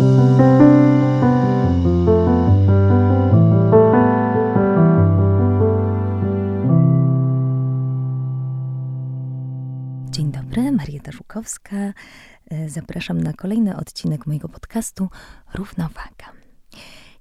Dzień dobry, Marieta Żukowska. E, zapraszam na kolejny odcinek mojego podcastu Równowaga.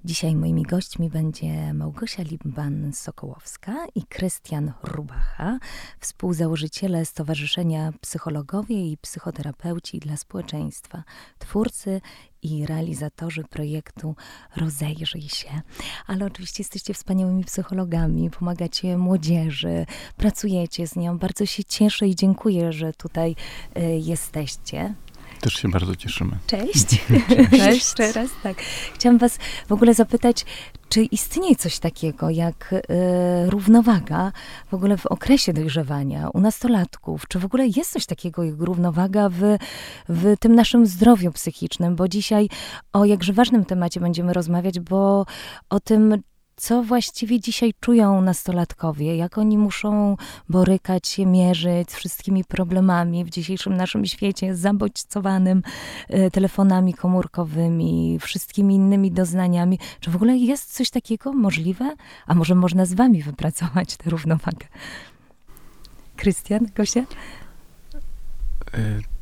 Dzisiaj moimi gośćmi będzie Małgosia Limban-Sokołowska i Krystian Rubacha, współzałożyciele Stowarzyszenia Psychologowie i Psychoterapeuci dla Społeczeństwa, twórcy i realizatorzy projektu Rozejrzyj się. Ale oczywiście jesteście wspaniałymi psychologami, pomagacie młodzieży, pracujecie z nią. Bardzo się cieszę i dziękuję, że tutaj y, jesteście. Też się bardzo cieszymy. Cześć. Cześć. Jeszcze raz, tak. Chciałam was w ogóle zapytać, czy istnieje coś takiego jak y, równowaga w ogóle w okresie dojrzewania u nastolatków? Czy w ogóle jest coś takiego jak równowaga w, w tym naszym zdrowiu psychicznym? Bo dzisiaj o jakże ważnym temacie będziemy rozmawiać, bo o tym, co właściwie dzisiaj czują nastolatkowie, jak oni muszą borykać się, mierzyć z wszystkimi problemami w dzisiejszym naszym świecie zabodźcowanym e, telefonami komórkowymi, wszystkimi innymi doznaniami. Czy w ogóle jest coś takiego możliwe? A może można z wami wypracować tę równowagę? Krystian, Gosia? Y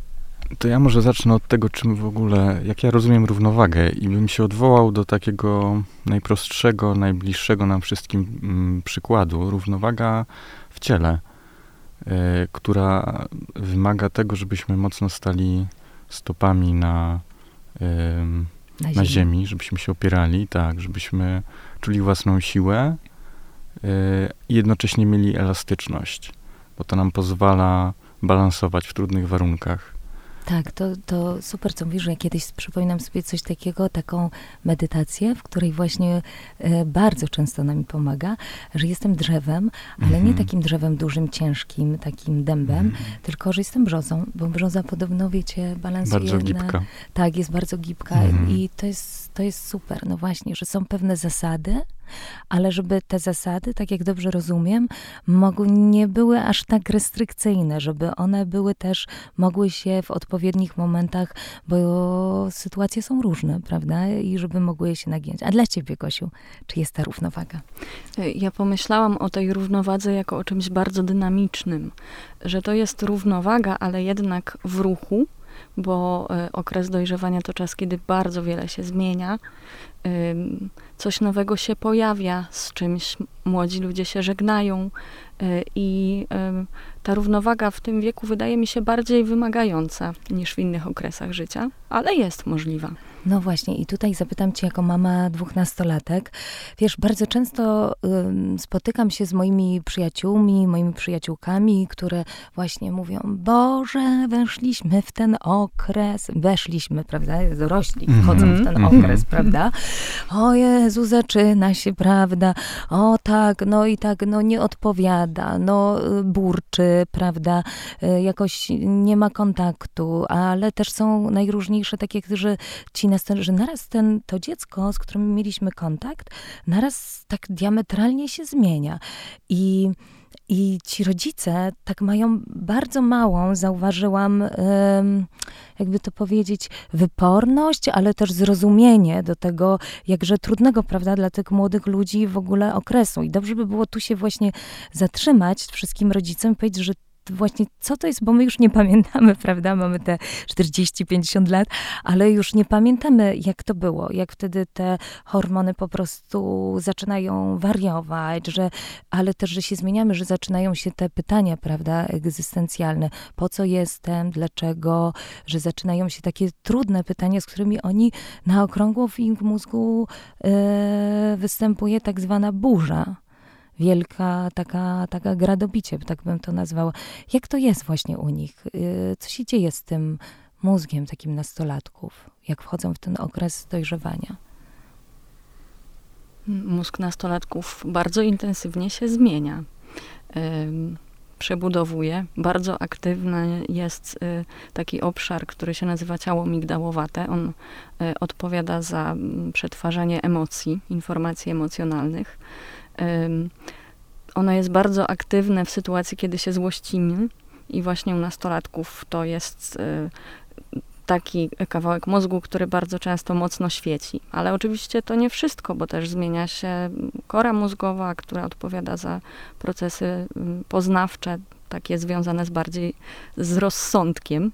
to ja może zacznę od tego, czym w ogóle, jak ja rozumiem równowagę i bym się odwołał do takiego najprostszego, najbliższego nam wszystkim mm, przykładu. Równowaga w ciele, y, która wymaga tego, żebyśmy mocno stali stopami na, y, na, na ziemi. ziemi. żebyśmy się opierali, tak, żebyśmy czuli własną siłę y, i jednocześnie mieli elastyczność, bo to nam pozwala balansować w trudnych warunkach. Tak, to, to super, co mówisz, że ja kiedyś przypominam sobie coś takiego, taką medytację, w której właśnie e, bardzo często nam pomaga, że jestem drzewem, ale nie mhm. takim drzewem dużym, ciężkim, takim dębem, -hmm. tylko że jestem brzozą, bo brzoza podobno, wiecie, balansuje Bardzo gibka. Tak, jest bardzo gibka mm -hmm. i to jest, to jest super, no właśnie, że są pewne zasady, ale żeby te zasady, tak jak dobrze rozumiem, mogły, nie były aż tak restrykcyjne, żeby one były też, mogły się w odpowiednich momentach, bo sytuacje są różne, prawda? I żeby mogły się nagiąć. A dla ciebie, Gosiu, czy jest ta równowaga? Ja pomyślałam o tej równowadze jako o czymś bardzo dynamicznym, że to jest równowaga, ale jednak w ruchu, bo e, okres dojrzewania to czas, kiedy bardzo wiele się zmienia coś nowego się pojawia, z czymś młodzi ludzie się żegnają y, i ta równowaga w tym wieku wydaje mi się bardziej wymagająca niż w innych okresach życia, ale jest możliwa. No właśnie, i tutaj zapytam cię jako mama dwóch nastolatek. Wiesz, bardzo często y, spotykam się z moimi przyjaciółmi, moimi przyjaciółkami, które właśnie mówią, Boże, weszliśmy w ten okres, weszliśmy, prawda, dorośli mhm. wchodzą mm -hmm. w ten okres, mm -hmm. prawda? O Jezu, zaczyna się, prawda? O tak, no i tak, no nie odpowiada, no burczy, prawda? Y, jakoś nie ma kontaktu, ale też są najróżniejsze takie, że ci że naraz ten, to dziecko, z którym mieliśmy kontakt, naraz tak diametralnie się zmienia. I i ci rodzice tak mają bardzo małą, zauważyłam, jakby to powiedzieć, wyporność, ale też zrozumienie do tego, jakże trudnego, prawda, dla tych młodych ludzi w ogóle okresu. I dobrze by było tu się właśnie zatrzymać wszystkim rodzicom i powiedzieć, że właśnie co to jest, bo my już nie pamiętamy, prawda? Mamy te 40-50 lat, ale już nie pamiętamy, jak to było, jak wtedy te hormony po prostu zaczynają wariować, że, ale też, że się zmieniamy, że zaczynają się te pytania, prawda, egzystencjalne. Po co jestem, dlaczego, że zaczynają się takie trudne pytania, z którymi oni na okrągło w ich mózgu e, występuje tak zwana burza wielka taka, taka gradobicie, tak bym to nazwała. Jak to jest właśnie u nich? Y, co się dzieje z tym mózgiem takim nastolatków, jak wchodzą w ten okres dojrzewania? Mózg nastolatków bardzo intensywnie się zmienia. Przebudowuje. Bardzo aktywny jest y, taki obszar, który się nazywa ciało migdałowate. On y, odpowiada za przetwarzanie emocji, informacji emocjonalnych ono jest bardzo aktywne w sytuacji, kiedy się złościmy i właśnie u nastolatków to jest taki kawałek mózgu, który bardzo często mocno świeci. Ale oczywiście to nie wszystko, bo też zmienia się kora mózgowa, która odpowiada za procesy poznawcze, takie związane z bardziej z rozsądkiem.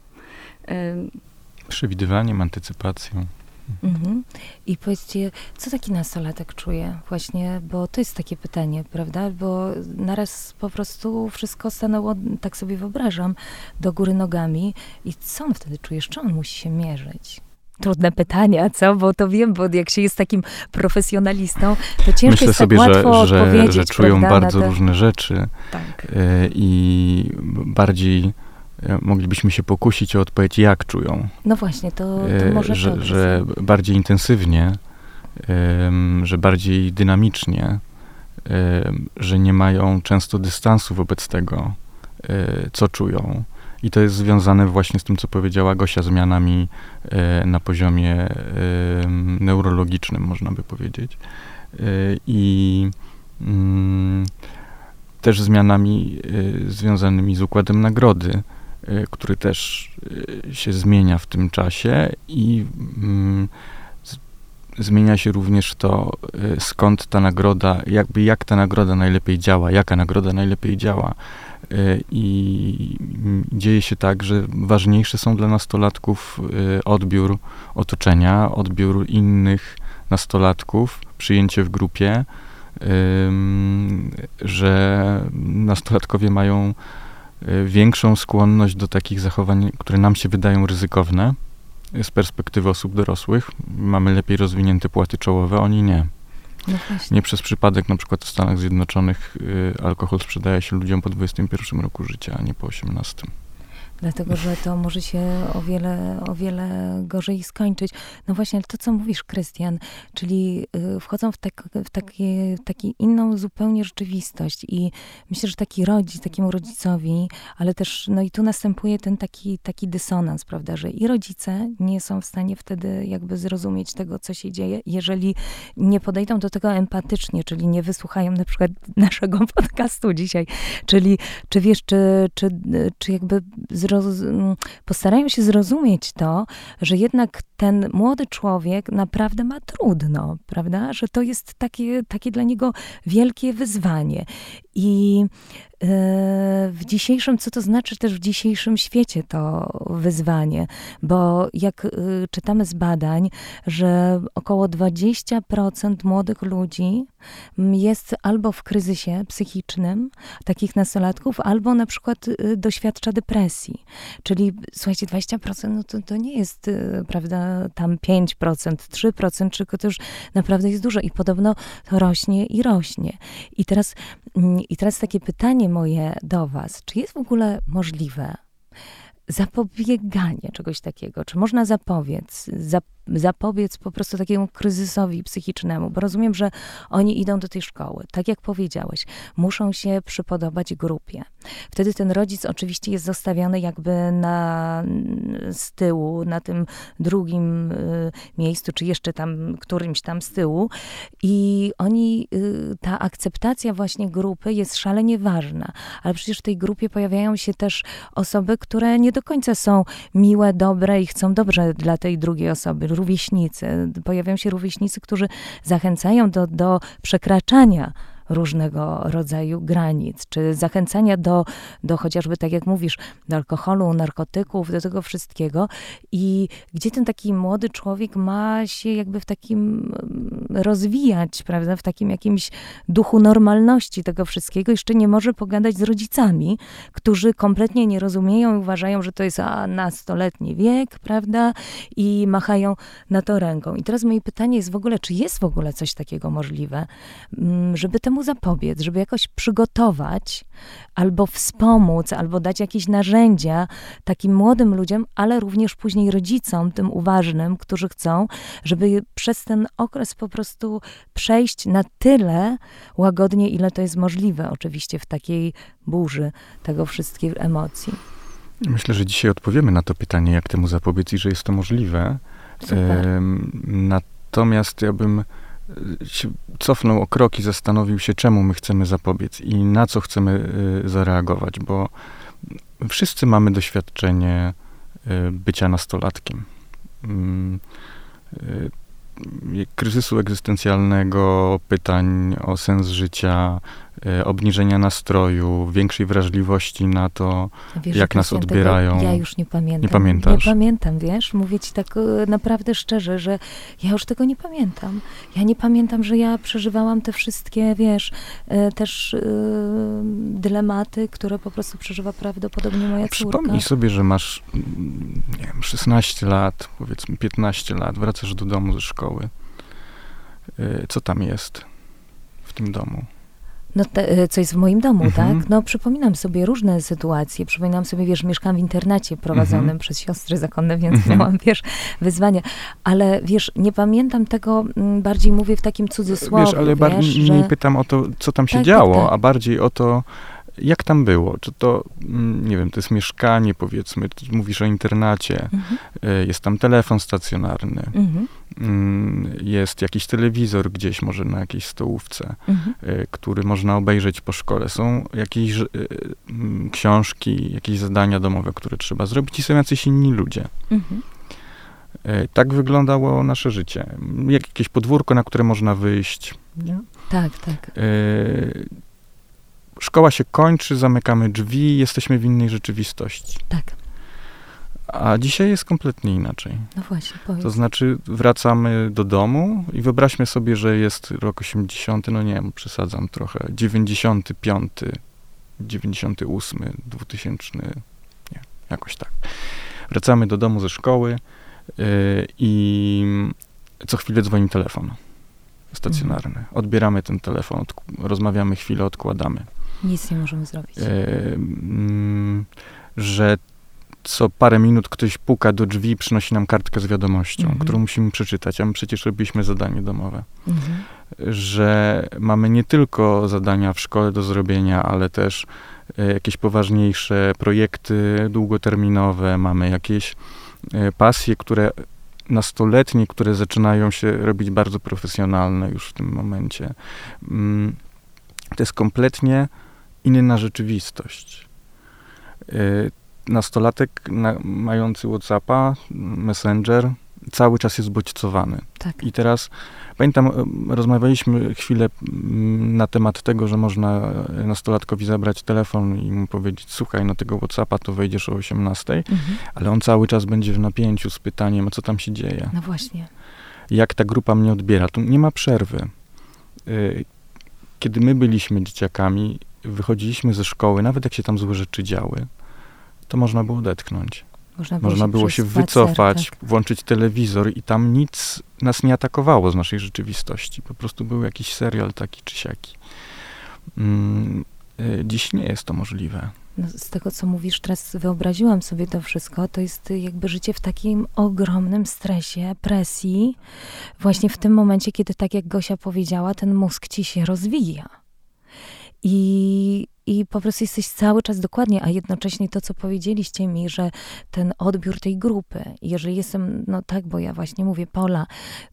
Przewidywaniem, antycypacją. Mhm. I powiedzcie, co taki nastolatek czuje właśnie, bo to jest takie pytanie, prawda? Bo naraz po prostu wszystko stanęło, tak sobie wyobrażam, do góry nogami i co on wtedy czuje? Z czym on musi się mierzyć? Trudne pytania, co? Bo to wiem, bo jak się jest takim profesjonalistą, to ciężko Myślę jest sobie, tak że, łatwo że, odpowiedzieć, że czują prawda, bardzo te... różne rzeczy tak. y, i bardziej E, moglibyśmy się pokusić o odpowiedź, jak czują. No właśnie, to, to e, może że, że bardziej intensywnie, że bardziej dynamicznie, że nie mają często dystansu wobec tego, e, co czują. I to jest związane właśnie z tym, co powiedziała Gosia, zmianami na poziomie neurologicznym, można by powiedzieć. I mm, też zmianami związanymi z układem nagrody który też y, się zmienia w tym czasie i mm, zmienia się również to, y, skąd ta nagroda, jakby jak ta nagroda najlepiej działa, jaka nagroda najlepiej działa. I dzieje się tak, że ważniejsze są dla nastolatków odbiór otoczenia, odbiór innych nastolatków, przyjęcie w grupie, że nastolatkowie mają Y, większą skłonność do takich zachowań, które nam się wydają ryzykowne z perspektywy osób dorosłych. Mamy lepiej rozwinięte płaty czołowe, oni nie. No nie przez przypadek, na przykład w Stanach Zjednoczonych, y, alkohol sprzedaje się ludziom po 21 roku życia, a nie po 18 dlatego że to może się o wiele, o wiele gorzej skończyć. No właśnie, ale to, co mówisz, Krystian, czyli y, wchodzą w, tak, w takie, taki inną zupełnie rzeczywistość i myślę, że taki rodzic, takiemu rodzicowi, ale też, no i tu następuje ten taki, taki dysonans, prawda, że i rodzice nie są w stanie wtedy jakby zrozumieć tego, co się dzieje, jeżeli nie podejdą do tego empatycznie, czyli nie wysłuchają na przykład naszego podcastu dzisiaj, czyli czy wiesz, czy, czy, czy jakby zrozumieć postarają się zrozumieć to, że jednak ten młody człowiek naprawdę ma trudno, prawda? Że to jest takie, takie dla niego wielkie wyzwanie. I e, w dzisiejszym, co to znaczy też w dzisiejszym świecie to wyzwanie, bo jak e, czytamy z badań, że około 20% młodych ludzi jest albo w kryzysie psychicznym, takich nastolatków, albo na przykład e, doświadcza depresji. Czyli słuchajcie, 20% no to, to nie jest, prawda, tam 5%, 3%, tylko to już naprawdę jest dużo i podobno to rośnie i rośnie. I teraz mm, i teraz takie pytanie moje do Was: czy jest w ogóle możliwe zapobieganie czegoś takiego? Czy można zapobiec, zap zapobiec po prostu takiemu kryzysowi psychicznemu, bo rozumiem, że oni idą do tej szkoły. Tak jak powiedziałeś, muszą się przypodobać grupie. Wtedy ten rodzic oczywiście jest zostawiony jakby na, z tyłu, na tym drugim y, miejscu, czy jeszcze tam którymś tam z tyłu i oni, y, ta akceptacja właśnie grupy jest szalenie ważna, ale przecież w tej grupie pojawiają się też osoby, które nie do końca są miłe, dobre i chcą dobrze dla tej drugiej osoby rówieśnicy. Pojawiają się rówieśnicy, którzy zachęcają do, do przekraczania różnego rodzaju granic, czy zachęcania do, do chociażby, tak jak mówisz, do alkoholu, narkotyków, do tego wszystkiego. I gdzie ten taki młody człowiek ma się jakby w takim mm, rozwijać, prawda, w takim jakimś duchu normalności tego wszystkiego, jeszcze nie może pogadać z rodzicami, którzy kompletnie nie rozumieją i uważają, że to jest a, nastoletni wiek, prawda, i machają na to ręką. I teraz moje pytanie jest w ogóle, czy jest w ogóle coś takiego możliwe, mm, żeby temu zapobiec, żeby jakoś przygotować, albo wspomóc, albo dać jakieś narzędzia takim młodym ludziom, ale również później rodzicom, tym uważnym, którzy chcą, żeby przez ten okres po prostu przejść na tyle łagodnie, ile to jest możliwe, oczywiście w takiej burzy tego wszystkich emocji. Myślę, że dzisiaj odpowiemy na to pytanie, jak temu zapobiec i że jest to możliwe. Super. Natomiast ja bym się cofnął o krok i zastanowił się, czemu my chcemy zapobiec i na co chcemy y, zareagować, bo wszyscy mamy doświadczenie bycia nastolatkiem. Mm, kryzysu egzystencjalnego, pytań o sens życia, obniżenia nastroju, większej wrażliwości na to, wiesz, jak nas odbierają. ja już nie pamiętam. Nie pamiętasz? Nie pamiętam, wiesz, mówię ci tak e, naprawdę szczerze, że ja już tego nie pamiętam. Ja nie pamiętam, że ja przeżywałam te wszystkie, wiesz, e, też dylematy, które po prostu przeżywa prawdopodobnie moja córka. Przypomnij sobie, że masz, nie wiem, 16 lat, powiedzmy 15 lat, wracasz do domu ze szkoły. Co tam jest w tym domu? No, te, e, co jest w moim domu, mhm. tak? No, przypominam sobie różne sytuacje. Przypominam sobie, wiesz, mieszkam w internacie prowadzonym mhm. przez siostry zakonne, więc mhm. miałam, wiesz, wyzwania. Ale, wiesz, nie pamiętam tego, mm, bardziej mówię w takim cudzysłowie, Wiesz, ale wiesz, że... nie pytam o to, co tam się tak, działo, tak, tak. a bardziej o to, jak tam było? Czy to, mm, nie wiem, to jest mieszkanie, powiedzmy, mówisz o internacie, mhm. E, jest tam telefon stacjonarny, mhm. Mm, jest jakiś telewizor gdzieś, może na jakiejś stołówce, mhm. E, który można obejrzeć po szkole. Są jakieś e, mm, książki, jakieś zadania domowe, które trzeba zrobić i są jacyś inni ludzie. Mhm. Tak wyglądało nasze życie. Jakieś podwórko, na które można wyjść. Nie? Tak, tak. Szkoła się kończy, zamykamy drzwi, jesteśmy w innej rzeczywistości. Tak. A dzisiaj jest kompletnie inaczej. No właśnie, powiedz. To znaczy wracamy do domu i wyobraźmy sobie, że jest rok 80, no nie wiem, przesadzam trochę, 95, 98, 2000, nie, jakoś tak. Wracamy do domu ze szkoły yy, i co chwilę dzwoni telefon stacjonarny. Mhm. Odbieramy ten telefon, rozmawiamy chwilę, odkładamy. Nic nie możemy zrobić. E, mm, że co parę minut ktoś puka do drzwi i przynosi nam kartkę z wiadomością, mhm. którą musimy przeczytać, a my przecież robiliśmy zadanie domowe. Mhm. Że mamy nie tylko zadania w szkole do zrobienia, ale też e, jakieś poważniejsze projekty długoterminowe, mamy jakieś e, pasje, które nastoletnie, które zaczynają się robić bardzo profesjonalne już w tym momencie. Mm, to jest kompletnie inna rzeczywistość. Nastolatek na, mający WhatsAppa, Messenger, cały czas jest bodźcowany. Tak. I teraz pamiętam, rozmawialiśmy chwilę mm, na temat tego, że można nastolatkowi zabrać telefon i mu powiedzieć, słuchaj, no tego WhatsAppa to wejdziesz o 18, mhm. ale on cały czas będzie w napięciu z pytaniem, co tam się dzieje. No właśnie. Jak ta grupa mnie odbiera? Tu nie ma przerwy. Y, kiedy my byliśmy dzieciakami, wychodziliśmy ze szkoły, nawet jak się tam złe rzeczy działy, to można było odetchnąć. Można było można się, było się wycofać, tak. włączyć telewizor i tam nic nas nie atakowało z naszej rzeczywistości. Po prostu był jakiś serial taki czy siaki. Mm, y, dziś nie jest to możliwe. No, z tego, co mówisz, teraz wyobraziłam sobie to wszystko, to jest jakby życie w takim ogromnym stresie, presji, właśnie w tym momencie, kiedy, tak jak Gosia powiedziała, ten mózg ci się rozwija. I i po prostu jesteś cały czas dokładnie, a jednocześnie to, co powiedzieliście mi, że ten odbiór tej grupy, jeżeli jestem, no tak, bo ja właśnie mówię, Pola,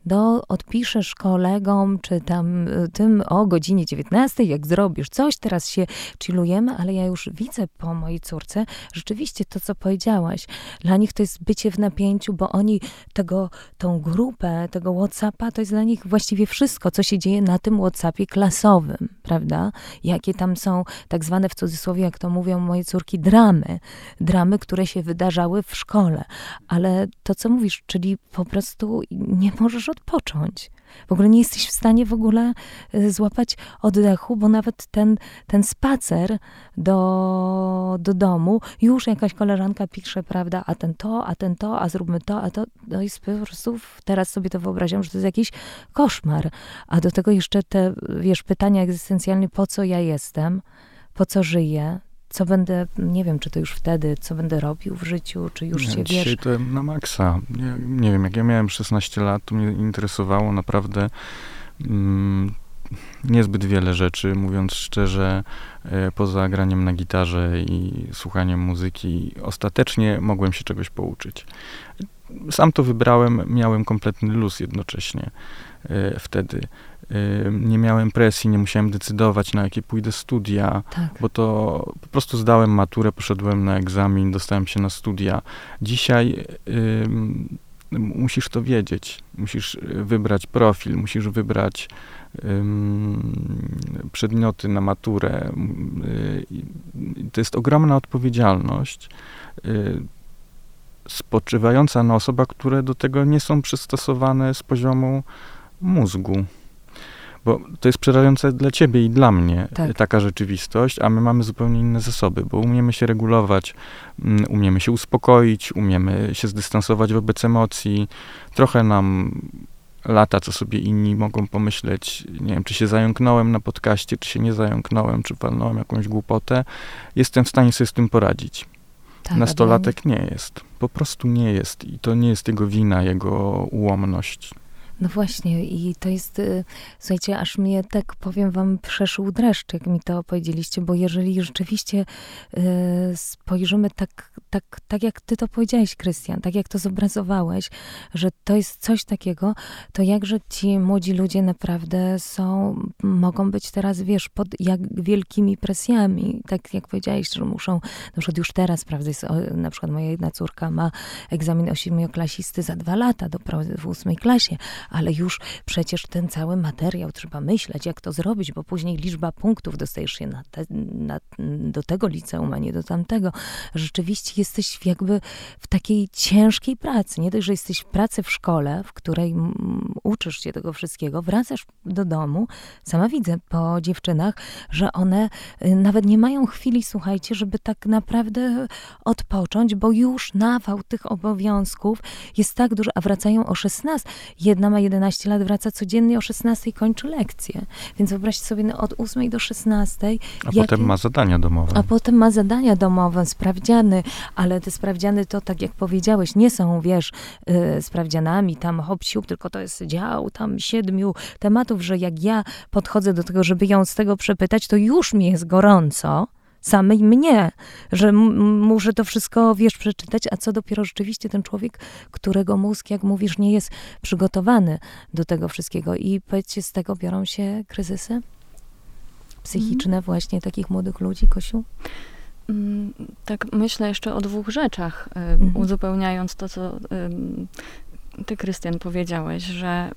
do, odpiszesz kolegom, czy tam y, tym o godzinie 19, jak zrobisz coś, teraz się chillujemy, ale ja już widzę po mojej córce rzeczywiście to, co powiedziałaś. Dla nich to jest bycie w napięciu, bo oni tego, tą grupę, tego Whatsappa, to jest dla nich właściwie wszystko, co się dzieje na tym Whatsappie klasowym, prawda? Jakie tam są tak tak zwane w cudzysłowie, jak to mówią moje córki, dramy. Dramy, które się wydarzały w szkole. Ale to, co mówisz, czyli po prostu nie możesz odpocząć. W ogóle nie jesteś w stanie w ogóle y, złapać oddechu, bo nawet ten, ten spacer do, do domu, już jakaś koleżanka pisze, prawda, a ten to, a ten to, a zróbmy to, a to, to jest po prostu, teraz sobie to wyobrażam, że to jest jakiś koszmar. A do tego jeszcze te, wiesz, pytania egzystencjalne, po co ja jestem, po co żyję, co będę, nie wiem, czy to już wtedy, co będę robił w życiu, czy już nie, się dzisiaj wiesz. to na maksa. Nie, nie wiem, jak ja miałem 16 lat, to mnie interesowało naprawdę mm, niezbyt wiele rzeczy, mówiąc szczerze, e, poza graniem na gitarze i słuchaniem muzyki, ostatecznie mogłem się czegoś pouczyć. Sam to wybrałem, miałem kompletny luz jednocześnie e, wtedy. Nie miałem presji, nie musiałem decydować, na jakie pójdę studia, tak. bo to po prostu zdałem maturę, poszedłem na egzamin, dostałem się na studia. Dzisiaj musisz to wiedzieć. Musisz wybrać profil, musisz wybrać przedmioty na maturę. To jest ogromna odpowiedzialność y, spoczywająca na osobach, które do tego nie są przystosowane z poziomu mózgu. Bo to jest przerażające dla ciebie i dla mnie tak. taka rzeczywistość, a my mamy zupełnie inne zasoby, bo umiemy się regulować, mm, umiemy się uspokoić, umiemy się zdystansować wobec emocji. Trochę nam lata, co sobie inni mogą pomyśleć, nie wiem, czy się zająknąłem na podcaście, czy się nie zająknąłem, czy palnąłem jakąś głupotę. Jestem w stanie sobie z tym poradzić. Tak, Nastolatek nie jest. Po prostu nie jest. I to nie jest jego wina, jego ułomność. No właśnie, i to jest, y, słuchajcie, aż mnie tak powiem wam przeszł dreszcz, jak mi to opowiedzieliście, bo jeżeli rzeczywiście y, spojrzymy tak, tak, tak jak ty to powiedziałeś, Krystian, tak jak to zobrazowałeś, że to jest coś takiego, to jakże ci młodzi ludzie naprawdę są, mogą być teraz, wiesz, pod jak wielkimi presjami, tak jak powiedziałeś, że muszą, na przykład już teraz, prawda, jest, na przykład moja jedna córka ma egzamin ośmioklasisty za dwa lata, do w ósmej klasie, ale już przecież ten cały materiał trzeba myśleć, jak to zrobić, bo później liczba punktów dostajesz się na te, na, do tego liceum, a nie do tamtego. Rzeczywiście jesteś jakby w takiej ciężkiej pracy. Nie dość, że jesteś w pracy w szkole, w której uczysz się tego wszystkiego, wracasz do domu. Sama widzę po dziewczynach, że one y, nawet nie mają chwili, słuchajcie, żeby tak naprawdę odpocząć, bo już nawał tych obowiązków jest tak duży, a wracają o 16. Jedna ma 11 lat, wraca codziennie o 16 i kończy lekcje. Więc wyobraźcie sobie no, od 8 do 16. A jakie... potem ma zadania domowe. A potem ma zadania domowe, sprawdziany, ale te sprawdziany to, tak jak powiedziałeś, nie są, wiesz, yy, sprawdzianami tam hop siup, tylko to jest dział tam siedmiu tematów, że jak ja podchodzę do tego, żeby ją z tego przepytać, to już mi jest gorąco samej mnie, że muszę to wszystko, wiesz, przeczytać, a co dopiero rzeczywiście ten człowiek, którego mózg, jak mówisz, nie jest przygotowany do tego wszystkiego. I powiedzcie, z tego biorą się kryzysy psychiczne mm. właśnie takich młodych ludzi, Kosiu? Mm, tak, myślę jeszcze o dwóch rzeczach, mm. uzupełniając to, co ty, Krystian, powiedziałeś, że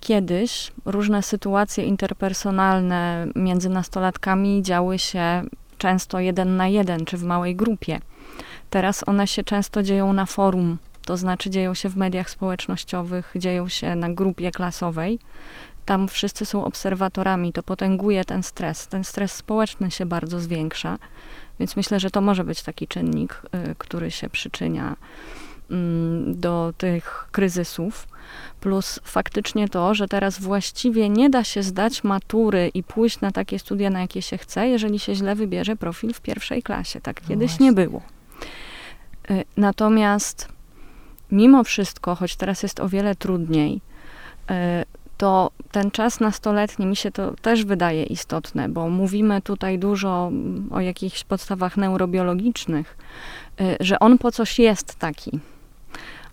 Kiedyś różne sytuacje interpersonalne między nastolatkami działy się często jeden na jeden czy w małej grupie. Teraz one się często dzieją na forum, to znaczy dzieją się w mediach społecznościowych, dzieją się na grupie klasowej. Tam wszyscy są obserwatorami, to potęguje ten stres. Ten stres społeczny się bardzo zwiększa, więc myślę, że to może być taki czynnik, y, który się przyczynia do tych kryzysów. Plus faktycznie to, że teraz właściwie nie da się zdać matury i pójść na takie studia, na jakie się chce, jeżeli się źle wybierze profil w pierwszej klasie. Tak no kiedyś no nie było. Y, natomiast mimo wszystko, choć teraz jest o wiele trudniej, y, to ten czas nastoletni mi się to też wydaje istotne, bo mówimy tutaj dużo o jakichś podstawach neurobiologicznych, y, że on po coś jest taki.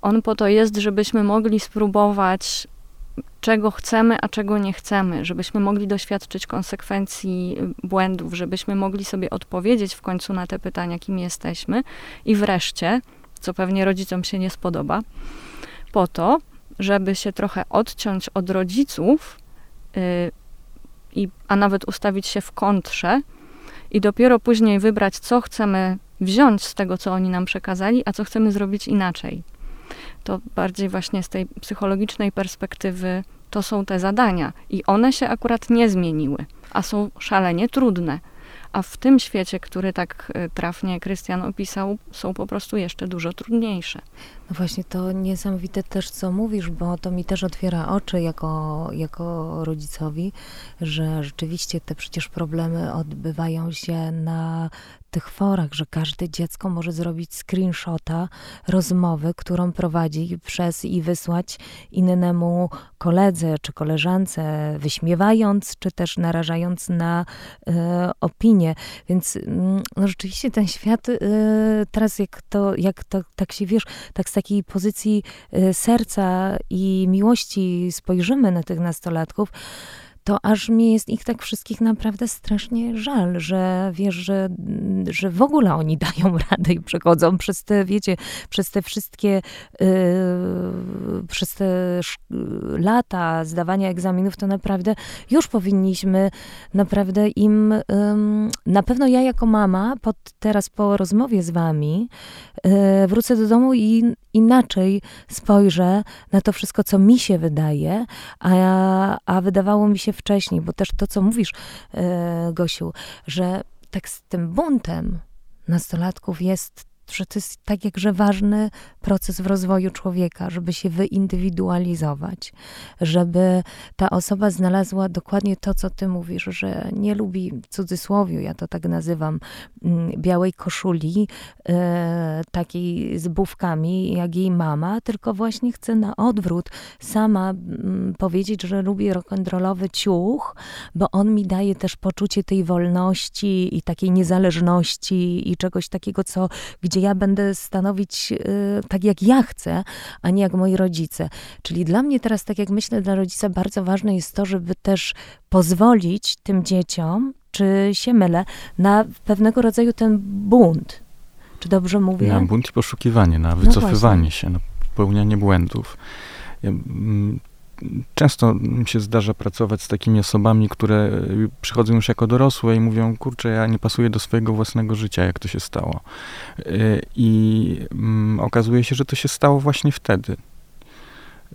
On po to jest, żebyśmy mogli spróbować czego chcemy, a czego nie chcemy, żebyśmy mogli doświadczyć konsekwencji błędów, żebyśmy mogli sobie odpowiedzieć w końcu na te pytania, kim jesteśmy. I wreszcie, co pewnie rodzicom się nie spodoba, po to, żeby się trochę odciąć od rodziców, yy, i, a nawet ustawić się w kontrze i dopiero później wybrać, co chcemy wziąć z tego, co oni nam przekazali, a co chcemy zrobić inaczej to bardziej właśnie z tej psychologicznej perspektywy to są te zadania. I one się akurat nie zmieniły, a są szalenie trudne. A w tym świecie, który tak e, trafnie Krystian opisał, są po prostu jeszcze dużo trudniejsze. No właśnie, to niesamowite też, co mówisz, bo to mi też otwiera oczy jako, jako rodzicowi, że rzeczywiście te przecież problemy odbywają się na tych forach, że każde dziecko może zrobić screenshota rozmowy, którą prowadzi przez i wysłać innemu koledze czy koleżance, wyśmiewając, czy też narażając na e, opinię. Więc mm, no, rzeczywiście ten świat e, teraz, jak to, jak to, tak się wiesz, tak z takiej pozycji e, serca i miłości spojrzymy na tych nastolatków, to aż mi jest ich tak wszystkich naprawdę strasznie żal, że wiesz, że, że w ogóle oni dają radę i przechodzą przez te, wiecie, przez te wszystkie, yy, przez te lata zdawania egzaminów, to naprawdę już powinniśmy naprawdę im, yy, na pewno ja jako mama, pod, teraz po rozmowie z wami, yy, wrócę do domu i inaczej spojrzę na to wszystko, co mi się wydaje, a, a wydawało mi się wcześniej, bo też to, co mówisz, e, Gosiu, że tak z tym buntem nastolatków jest że to jest tak jakże ważny proces w rozwoju człowieka, żeby się wyindywidualizować, żeby ta osoba znalazła dokładnie to, co ty mówisz, że nie lubi w cudzysłowie, ja to tak nazywam, mm, białej koszuli, e, takiej z bufkami, jak jej mama, tylko właśnie chce na odwrót sama mm, powiedzieć, że lubi rock'n'rollowy ciuch, bo on mi daje też poczucie tej wolności i takiej niezależności i czegoś takiego, co gdzie gdzie ja będę stanowić y, tak, jak ja chcę, a nie jak moi rodzice. Czyli dla mnie teraz, tak jak myślę, dla rodzica bardzo ważne jest to, żeby też pozwolić tym dzieciom, czy się mylę, na pewnego rodzaju ten bunt. Czy dobrze mówię? Na bunt i poszukiwanie, na no wycofywanie no się, na popełnianie błędów. Ja, mm, często mi się zdarza pracować z takimi osobami, które przychodzą już jako dorosłe i mówią, kurczę, ja nie pasuję do swojego własnego życia, jak to się stało. Y, I mm, okazuje się, że to się stało właśnie wtedy,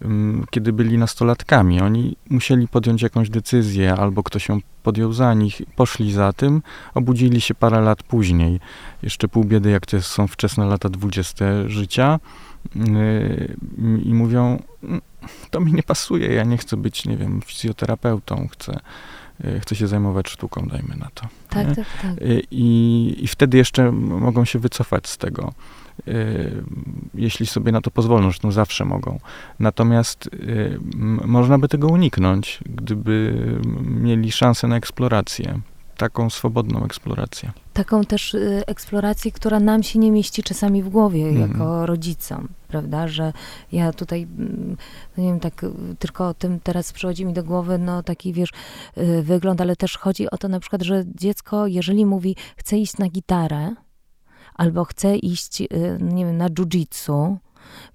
mm, kiedy byli nastolatkami. Oni musieli podjąć jakąś decyzję, albo ktoś ją podjął za nich, poszli za tym, obudzili się parę lat później. Jeszcze pół biedy, jak to są wczesne lata dwudzieste życia y, i mówią, mm, to mi nie pasuje, ja nie chcę być, nie wiem, fizjoterapeutą, chcę, e, chcę się zajmować sztuką, dajmy na to. Tak, tak, tak. E, I, I wtedy jeszcze mogą się wycofać z tego, e, jeśli sobie na to pozwolą, zresztą zawsze mogą. Natomiast można by tego uniknąć, gdyby mieli szansę na eksplorację taką swobodną eksplorację. Taką też y, eksplorację, która nam się nie mieści czasami w głowie mm. jako rodzicom, prawda? Że ja tutaj, mm, no nie wiem, tak tylko o tym teraz przychodzi mi do głowy, no taki wiesz, y, wygląd, ale też chodzi o to na przykład, że dziecko, jeżeli mówi, chce iść na gitarę, albo chce iść, y, nie wiem, na jiu-jitsu,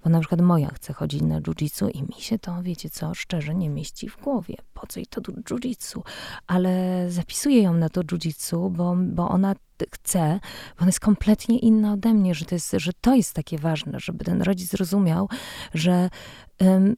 bo na przykład moja chce chodzić na jiu-jitsu i mi się to, wiecie co, szczerze nie mieści w głowie. Po co i to jiu-jitsu? Ale zapisuję ją na to jiu-jitsu, bo, bo ona chce, bo ona jest kompletnie inna ode mnie, że to, jest, że to jest takie ważne, żeby ten rodzic zrozumiał, że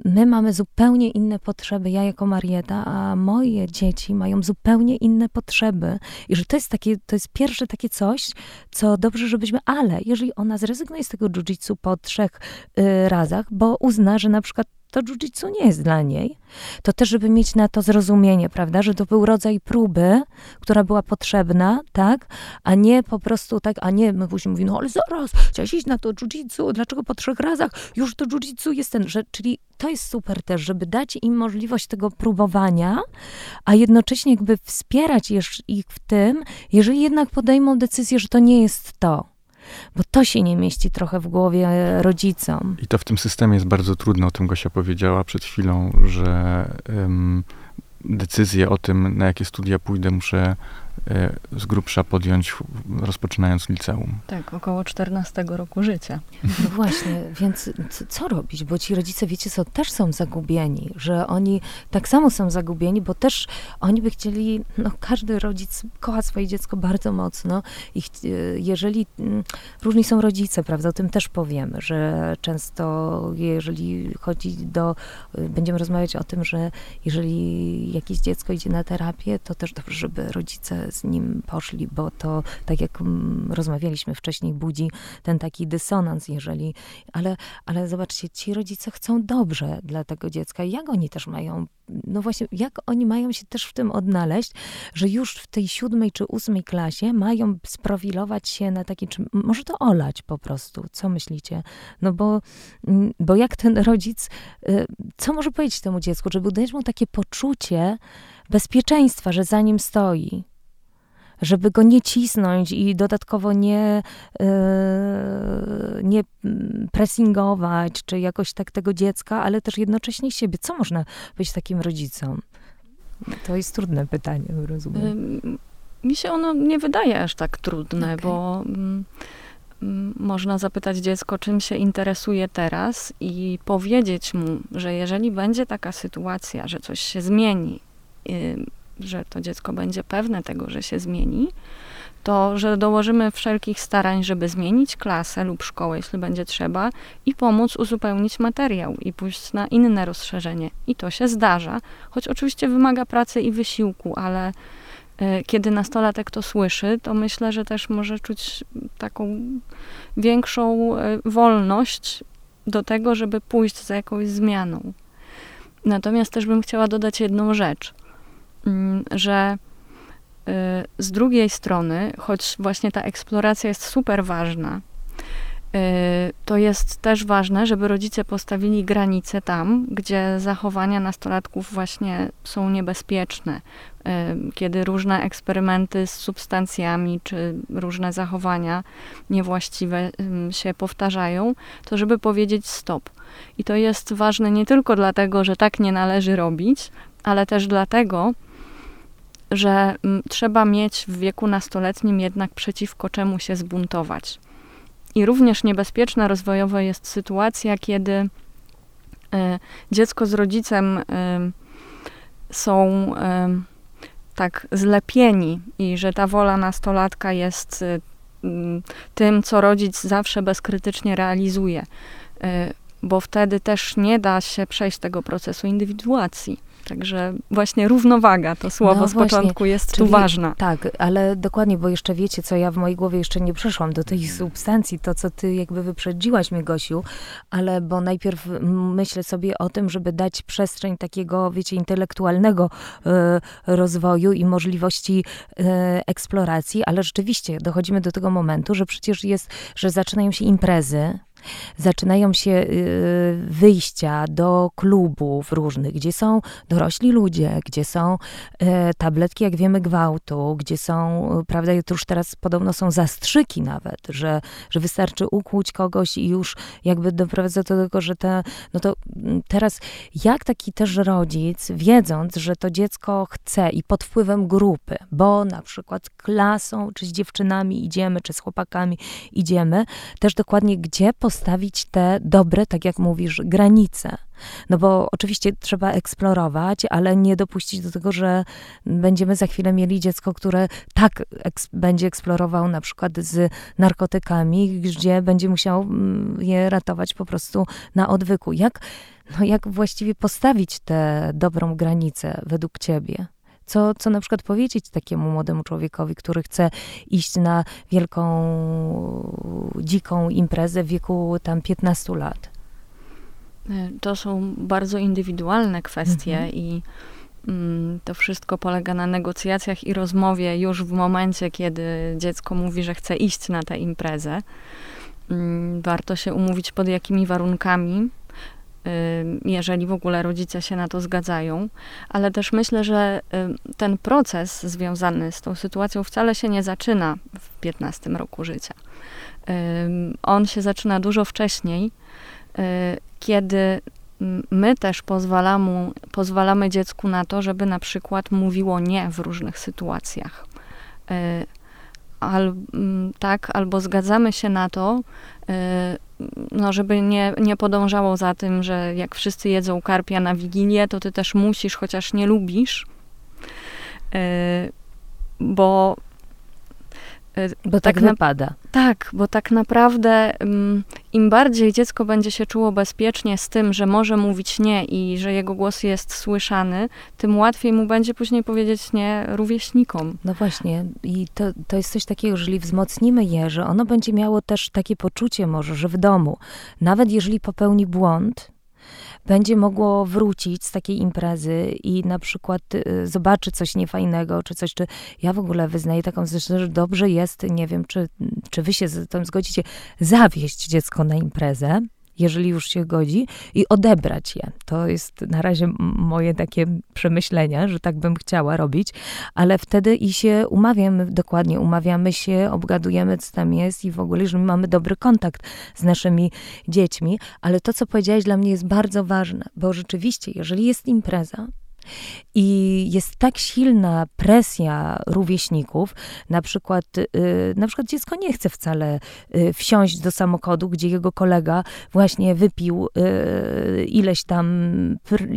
my mamy zupełnie inne potrzeby, ja jako Marieta, a moje dzieci mają zupełnie inne potrzeby. I że to jest takie, to jest pierwsze takie coś, co dobrze, żebyśmy, ale jeżeli ona zrezygnuje z tego jiu-jitsu po trzech y, razach, bo uzna, że na przykład to jiu-jitsu nie jest dla niej, to też, żeby mieć na to zrozumienie, prawda, że to był rodzaj próby, która była potrzebna, tak, a nie po prostu tak, a nie, my później mówimy, no ale zaraz, chciałaś iść na to jiu-jitsu, dlaczego po trzech razach? Już to jiu-jitsu jest ten, że, czyli to jest super też, żeby dać im możliwość tego próbowania, a jednocześnie jakby wspierać ich w tym, jeżeli jednak podejmą decyzję, że to nie jest to bo to się nie mieści trochę w głowie rodzicom. I to w tym systemie jest bardzo trudne, o tym Gosia powiedziała przed chwilą, że um, decyzję o tym, na jakie studia pójdę, muszę z grubsza podjąć, rozpoczynając liceum. Tak, około 14 roku życia. No właśnie, więc co robić? Bo ci rodzice, wiecie co, też są zagubieni, że oni tak samo są zagubieni, bo też oni by chcieli, no każdy rodzic kocha swoje dziecko bardzo mocno i e, jeżeli, mm, różni są rodzice, prawda, o tym też powiemy, że często jeżeli chodzi do, e, będziemy rozmawiać o tym, że jeżeli jakieś dziecko idzie na terapię, to też dobrze, żeby rodzice z nim poszli, bo to, tak jak mm, rozmawialiśmy wcześniej, budzi ten taki dysonans, jeżeli, ale, ale zobaczcie, ci rodzice chcą dobrze dla tego dziecka. Jak oni też mają, no właśnie, jak oni mają się też w tym odnaleźć, że już w tej siódmej czy ósmej klasie mają sprofilować się na taki, czy może to olać po prostu, co myślicie? No bo, mm, bo jak ten rodzic, y, co może powiedzieć temu dziecku, żeby dać mu takie poczucie bezpieczeństwa, że za nim stoi, żeby go nie cisnąć i dodatkowo nie, yy, nie pressingować, czy jakoś tak tego dziecka, ale też jednocześnie siebie. Co można powiedzieć takim rodzicom? To jest trudne pytanie, rozumiem. Mi się ono nie wydaje aż tak trudne, okay. bo mm, można zapytać dziecko, czym się interesuje teraz i powiedzieć mu, że jeżeli będzie taka sytuacja, że coś się zmieni, że to dziecko będzie pewne tego, że się zmieni, to że dołożymy wszelkich starań, żeby zmienić klasę lub szkołę, jeśli będzie trzeba, i pomóc uzupełnić materiał i pójść na inne rozszerzenie. I to się zdarza, choć oczywiście wymaga pracy i wysiłku, ale e, kiedy nastolatek to słyszy, to myślę, że też może czuć taką większą e, wolność do tego, żeby pójść za jakąś zmianą. Natomiast też bym chciała dodać jedną rzecz. Mm, że y, z drugiej strony, choć właśnie ta eksploracja jest super ważna, y, to jest też ważne, żeby rodzice postawili granice tam, gdzie zachowania nastolatków właśnie są niebezpieczne, y, kiedy różne eksperymenty z substancjami czy różne zachowania niewłaściwe się powtarzają, to żeby powiedzieć stop. I to jest ważne nie tylko dlatego, że tak nie należy robić, ale też dlatego, m, trzeba mieć w wieku nastoletnim jednak przeciwko czemu się zbuntować. I również niebezpieczna rozwojowo jest sytuacja, kiedy y, dziecko z rodzicem są tak zlepieni i że ta wola nastolatka jest tym, co rodzic zawsze bezkrytycznie realizuje, bo wtedy też nie da się przejść tego procesu indywiduacji Także właśnie równowaga, to słowo no z właśnie, początku jest czyli, tu ważna. Tak, ale dokładnie, bo jeszcze wiecie, co ja w mojej głowie jeszcze nie przeszłam do tej substancji, to co ty jakby wyprzedziłaś mnie, Gosiu, ale bo najpierw myślę sobie o tym, żeby dać przestrzeń takiego, wiecie, intelektualnego y, rozwoju i możliwości y, eksploracji, ale rzeczywiście dochodzimy do tego momentu, że przecież jest, że zaczynają się imprezy, zaczynają się y, wyjścia do klubów różnych, gdzie są dorośli ludzie, gdzie są y, tabletki, jak wiemy, gwałtu, gdzie są, prawda, już teraz podobno są zastrzyki nawet, że, że wystarczy ukłuć kogoś i już jakby doprowadza do tego, że te, no to mm, teraz jak taki też rodzic, wiedząc, że to dziecko chce i pod wpływem grupy, bo na przykład klasą, czy z dziewczynami idziemy, czy z chłopakami idziemy, też dokładnie gdzie po postawić te dobre, tak jak mówisz, granice. No bo oczywiście trzeba eksplorować, ale nie dopuścić do tego, że będziemy za chwilę mieli dziecko, które tak eks będzie eksplorował na przykład z narkotykami, gdzie będzie musiał mm, je ratować po prostu na odwyku. Jak, no jak właściwie postawić tę dobrą granicę według ciebie? Co, co na przykład powiedzieć takiemu młodemu człowiekowi, który chce iść na wielką, dziką imprezę w wieku tam 15 lat? To są bardzo indywidualne kwestie mhm. i mm, to wszystko polega na negocjacjach i rozmowie już w momencie, kiedy dziecko mówi, że chce iść na tę imprezę. Mm, warto się umówić pod jakimi warunkami jeżeli w ogóle rodzice się na to zgadzają, ale też myślę, że ten proces związany z tą sytuacją wcale się nie zaczyna w 15 roku życia. On się zaczyna dużo wcześniej, y, kiedy my też pozwalamy, pozwalamy dziecku na to, żeby na przykład mówiło nie w różnych sytuacjach. Y, al, tak, albo zgadzamy się na to, y, no, żeby nie, nie podążało za tym, że jak wszyscy jedzą karpia na Wigilię, to ty też musisz, chociaż nie lubisz, yy, bo Bo tak, tak wypada. Tak, bo tak naprawdę um, im bardziej dziecko będzie się czuło bezpiecznie z tym, że może mówić nie i że jego głos jest słyszany, tym łatwiej mu będzie później powiedzieć nie rówieśnikom. No właśnie, i to, to jest coś takiego, jeżeli wzmocnimy je, że ono będzie miało też takie poczucie może, że w domu, nawet jeżeli popełni błąd, będzie mogło wrócić z takiej imprezy i na przykład y, zobaczy coś niefajnego, czy coś, czy ja w ogóle wyznaję taką zresztą, że dobrze jest, nie wiem, czy, czy wy się z tym zgodzicie, zawieść dziecko na imprezę, jeżeli już się godzi, i odebrać je. To jest na razie moje takie przemyślenia, że tak bym chciała robić, ale wtedy i się umawiamy, dokładnie umawiamy się, obgadujemy, co tam jest i w ogóle, że mamy dobry kontakt z naszymi dziećmi. Ale to, co powiedziałeś, dla mnie jest bardzo ważne, bo rzeczywiście, jeżeli jest impreza, i jest tak silna presja rówieśników, na przykład, yy, na przykład dziecko nie chce wcale yy, wsiąść do samochodu, gdzie jego kolega właśnie wypił yy, ileś tam,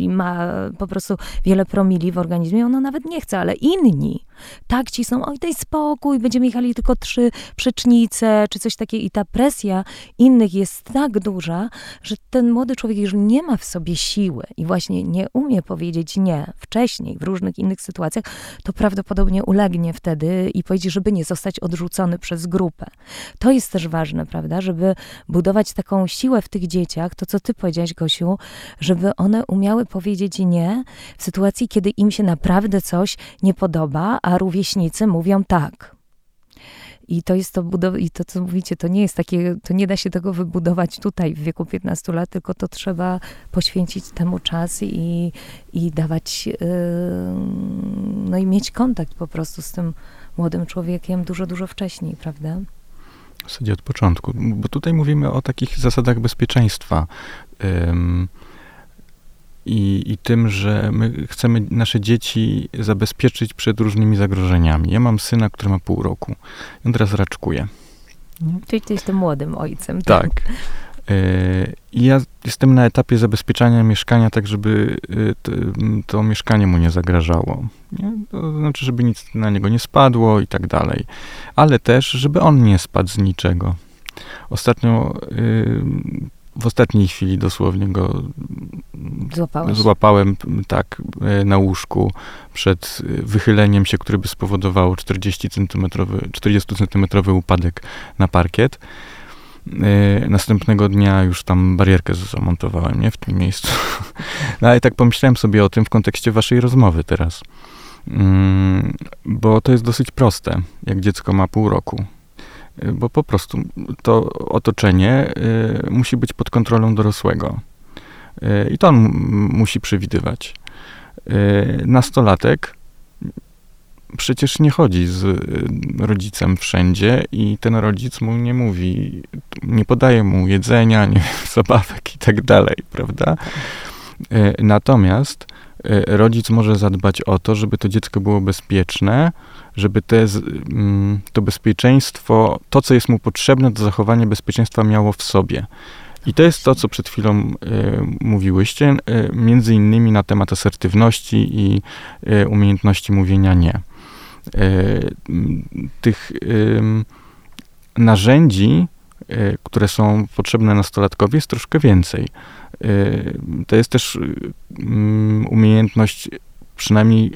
ma po prostu wiele promili w organizmie, ono nawet nie chce, ale inni tak ci są, oj daj spokój, będziemy jechali tylko trzy przecznice, czy coś takiego i ta presja innych jest tak duża, że ten młody człowiek już nie ma w sobie siły i właśnie nie umie powiedzieć nie, wcześniej, w różnych innych sytuacjach, to prawdopodobnie ulegnie wtedy i powiedzie, żeby nie zostać odrzucony przez grupę. To jest też ważne, prawda, żeby budować taką siłę w tych dzieciach, to co ty powiedziałaś, Gosiu, żeby one umiały powiedzieć nie w sytuacji, kiedy im się naprawdę coś nie podoba, a rówieśnicy mówią tak. I to jest to budow- i to, co mówicie, to nie jest takie, to nie da się tego wybudować tutaj w wieku 15 lat, tylko to trzeba poświęcić temu czas i, i dawać, yy, no i mieć kontakt po prostu z tym młodym człowiekiem dużo, dużo wcześniej, prawda? W zasadzie od początku, bo tutaj mówimy o takich zasadach bezpieczeństwa. I, i tym, że my chcemy nasze dzieci zabezpieczyć przed różnymi zagrożeniami. Ja mam syna, który ma pół roku. On teraz raczkuje. Czyli ty jesteś młodym ojcem. Tak. E, I ja jestem na etapie zabezpieczania mieszkania, tak żeby e, to, mieszkanie mu nie zagrażało. Nie? To znaczy, żeby nic na niego nie spadło i tak dalej. Ale też, żeby on nie spadł z niczego. Ostatnio, e, w ostatniej chwili dosłownie go Złapałeś. złapałem tak na łóżku przed wychyleniem się, które by spowodowało 40 centymetrowy, 40 centymetrowy upadek na parkiet. Yy, następnego dnia już tam barierkę zamontowałem, nie? W tym miejscu. No ale tak pomyślałem sobie o tym w kontekście waszej rozmowy teraz. Yy, bo to jest dosyć proste, jak dziecko ma pół roku. Yy, bo po prostu to otoczenie yy, musi być pod kontrolą dorosłego. Yy, I to on musi przewidywać. Nastolatek przecież nie chodzi z y, rodzicem wszędzie i ten rodzic mu nie mówi, nie podaje mu jedzenia, nie zabawek i tak dalej, prawda? Y, natomiast y, rodzic może zadbać o to, żeby to dziecko było bezpieczne, żeby te, mm, to bezpieczeństwo, to co jest mu potrzebne do zachowania bezpieczeństwa miało w sobie. I to jest to, co przed chwilą y, mówiłyście, y, między innymi na temat asertywności i y, umiejętności mówienia nie. Tych narzędzi, które są potrzebne nastolatkowi, jest troszkę więcej. To jest też umiejętność, przynajmniej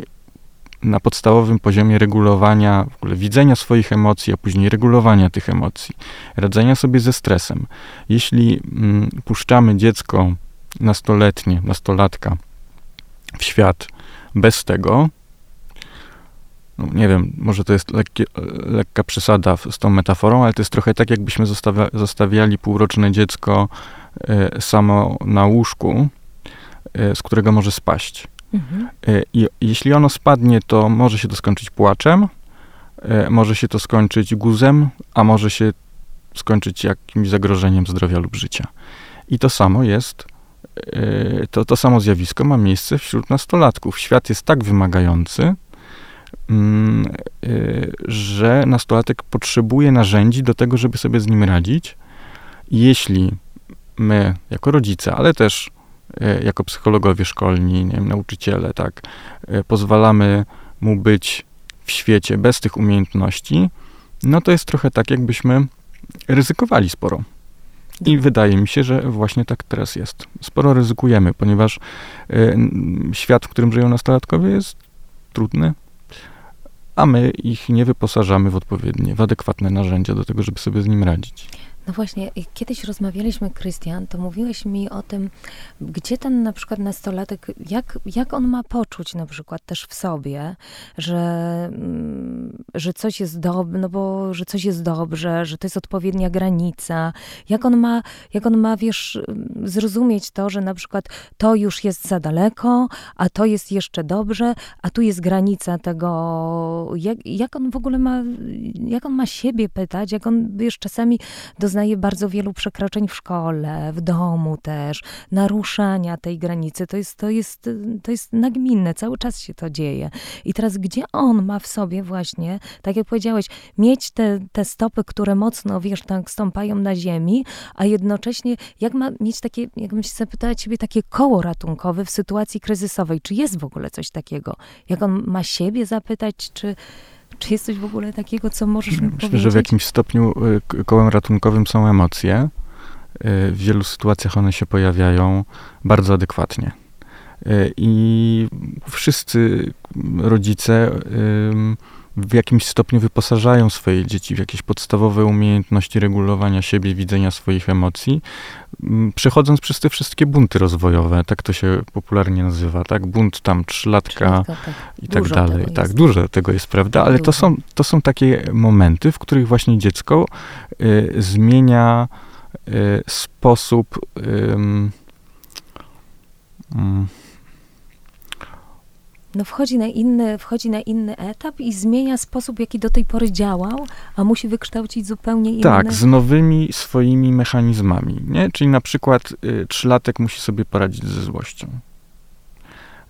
na podstawowym poziomie regulowania, w ogóle widzenia swoich emocji, a później regulowania tych emocji, radzenia sobie ze stresem. Jeśli puszczamy dziecko nastoletnie, nastolatka w świat bez tego, no, nie wiem, może to jest lekkie, lekka przesada z tą metaforą, ale to jest trochę tak, jakbyśmy zostawia, zostawiali półroczne dziecko y, samo na łóżku, y, z którego może spaść. Mhm. Y, I jeśli ono spadnie, to może się to skończyć płaczem, może się to skończyć guzem, a może się skończyć jakimś zagrożeniem zdrowia lub życia. I to samo jest, to, to samo zjawisko ma miejsce wśród nastolatków. Świat jest tak wymagający, Mm, że nastolatek potrzebuje narzędzi do tego, żeby sobie z nim radzić. Jeśli my, jako rodzice, ale też jako psychologowie szkolni, nie wiem, nauczyciele, tak, y, pozwalamy mu być w świecie bez tych umiejętności, no to jest trochę tak, jakbyśmy ryzykowali sporo. I wydaje mi się, że właśnie tak teraz jest. Sporo ryzykujemy, ponieważ y, świat, w którym żyją nastolatkowie, jest trudny, a my ich nie wyposażamy w odpowiednie, w adekwatne narzędzia do tego, żeby sobie z nim radzić. No właśnie, kiedyś rozmawialiśmy, Krystian, to mówiłeś mi o tym, gdzie ten na przykład nastolatek, jak, jak on ma poczuć na przykład też w sobie, że, mm, że coś jest dobre, no bo, że coś jest dobrze, że to jest odpowiednia granica. Jak on ma, jak on ma, wiesz, zrozumieć to, że na przykład to już jest za daleko, a to jest jeszcze dobrze, a tu jest granica tego, jak, jak on w ogóle ma, jak on ma siebie pytać, jak on, wiesz, czasami doznaje doznaje bardzo wielu przekroczeń w szkole, w domu też, naruszania tej granicy. To jest, to jest, to jest nagminne, cały czas się to dzieje. I teraz gdzie on ma w sobie właśnie, tak jak powiedziałeś, mieć te, te stopy, które mocno, wiesz, tak stąpają na ziemi, a jednocześnie jak ma mieć takie, jakbym się zapytała ciebie, takie koło ratunkowe w sytuacji kryzysowej. Czy jest w ogóle coś takiego? Jak on ma siebie zapytać, czy czy jest coś w ogóle takiego, co możesz mi Myślę, powiedzieć? że w jakimś stopniu y, kołem ratunkowym są emocje. Y, w wielu sytuacjach one się pojawiają bardzo adekwatnie. Y, I wszyscy rodzice w jakimś stopniu wyposażają swoje dzieci w jakieś podstawowe umiejętności regulowania siebie, widzenia swoich emocji, przechodząc przez te wszystkie bunty rozwojowe, tak to się popularnie nazywa, tak? Bunt tam trzylatka tak. i tak dalej. Tak, jest. dużo tego jest, prawda? Ale to są, to są takie momenty, w których właśnie dziecko y, zmienia y, sposób y, no wchodzi na, inny, wchodzi na inny etap i zmienia sposób, jaki do tej pory działał, a musi wykształcić zupełnie inny. Tak, z nowymi swoimi mechanizmami, nie? Czyli na przykład y, trzylatek musi sobie poradzić ze złością.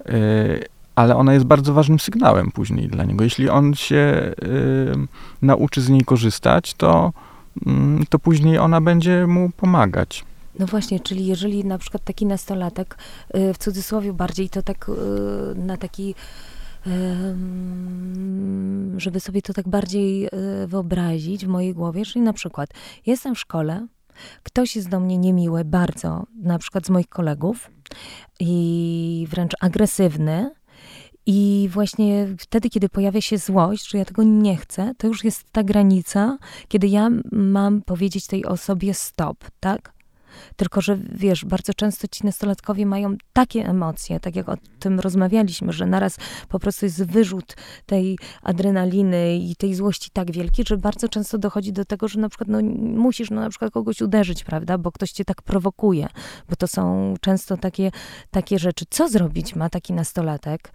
Y, ale ona jest bardzo ważnym sygnałem później dla niego. Jeśli on się y, nauczy z niej korzystać, to, y, to później ona będzie mu pomagać. No właśnie, czyli jeżeli na przykład taki nastolatek, y, w cudzysłowie bardziej to tak y, na taki żeby sobie to tak bardziej y, wyobrazić w mojej głowie, czyli na przykład jestem w szkole, ktoś jest do mnie niemiły bardzo, na przykład z moich kolegów i wręcz agresywny, i właśnie wtedy, kiedy pojawia się złość, że ja tego nie chcę, to już jest ta granica, kiedy ja mam powiedzieć tej osobie stop, tak? Tylko, że wiesz, bardzo często ci nastolatkowie mają takie emocje, tak jak o tym rozmawialiśmy, że naraz po prostu jest wyrzut tej adrenaliny i tej złości tak wielki, że bardzo często dochodzi do tego, że na przykład no, musisz no, na przykład kogoś uderzyć, prawda, bo ktoś cię tak prowokuje, bo to są często takie, takie rzeczy. Co zrobić ma taki nastolatek?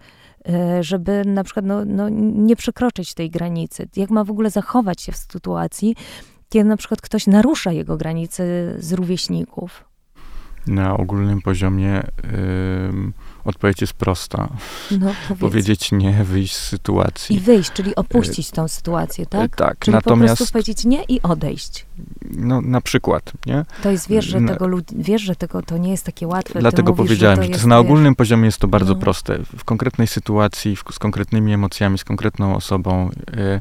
E, żeby na przykład no, no, nie przekroczyć tej granicy, jak ma w ogóle zachować się w sytuacji, kiedy na przykład ktoś narusza jego granice z rówieśników? Na ogólnym poziomie odpowiedź jest prosta. No, powiedzieć nie, wyjść z sytuacji. I wyjść, czyli opuścić tą sytuację, tak? Tak, czyli natomiast... po prostu powiedzieć nie i odejść. No, na przykład, nie? To jest, wiesz, że, tego, wiesz, że tego to nie jest takie łatwe. Dlatego mówisz, powiedziałem, że, to, że to jest, na ogólnym wiesz... poziomie jest to bardzo no. proste. W konkretnej sytuacji, w, z konkretnymi emocjami, z konkretną osobą y,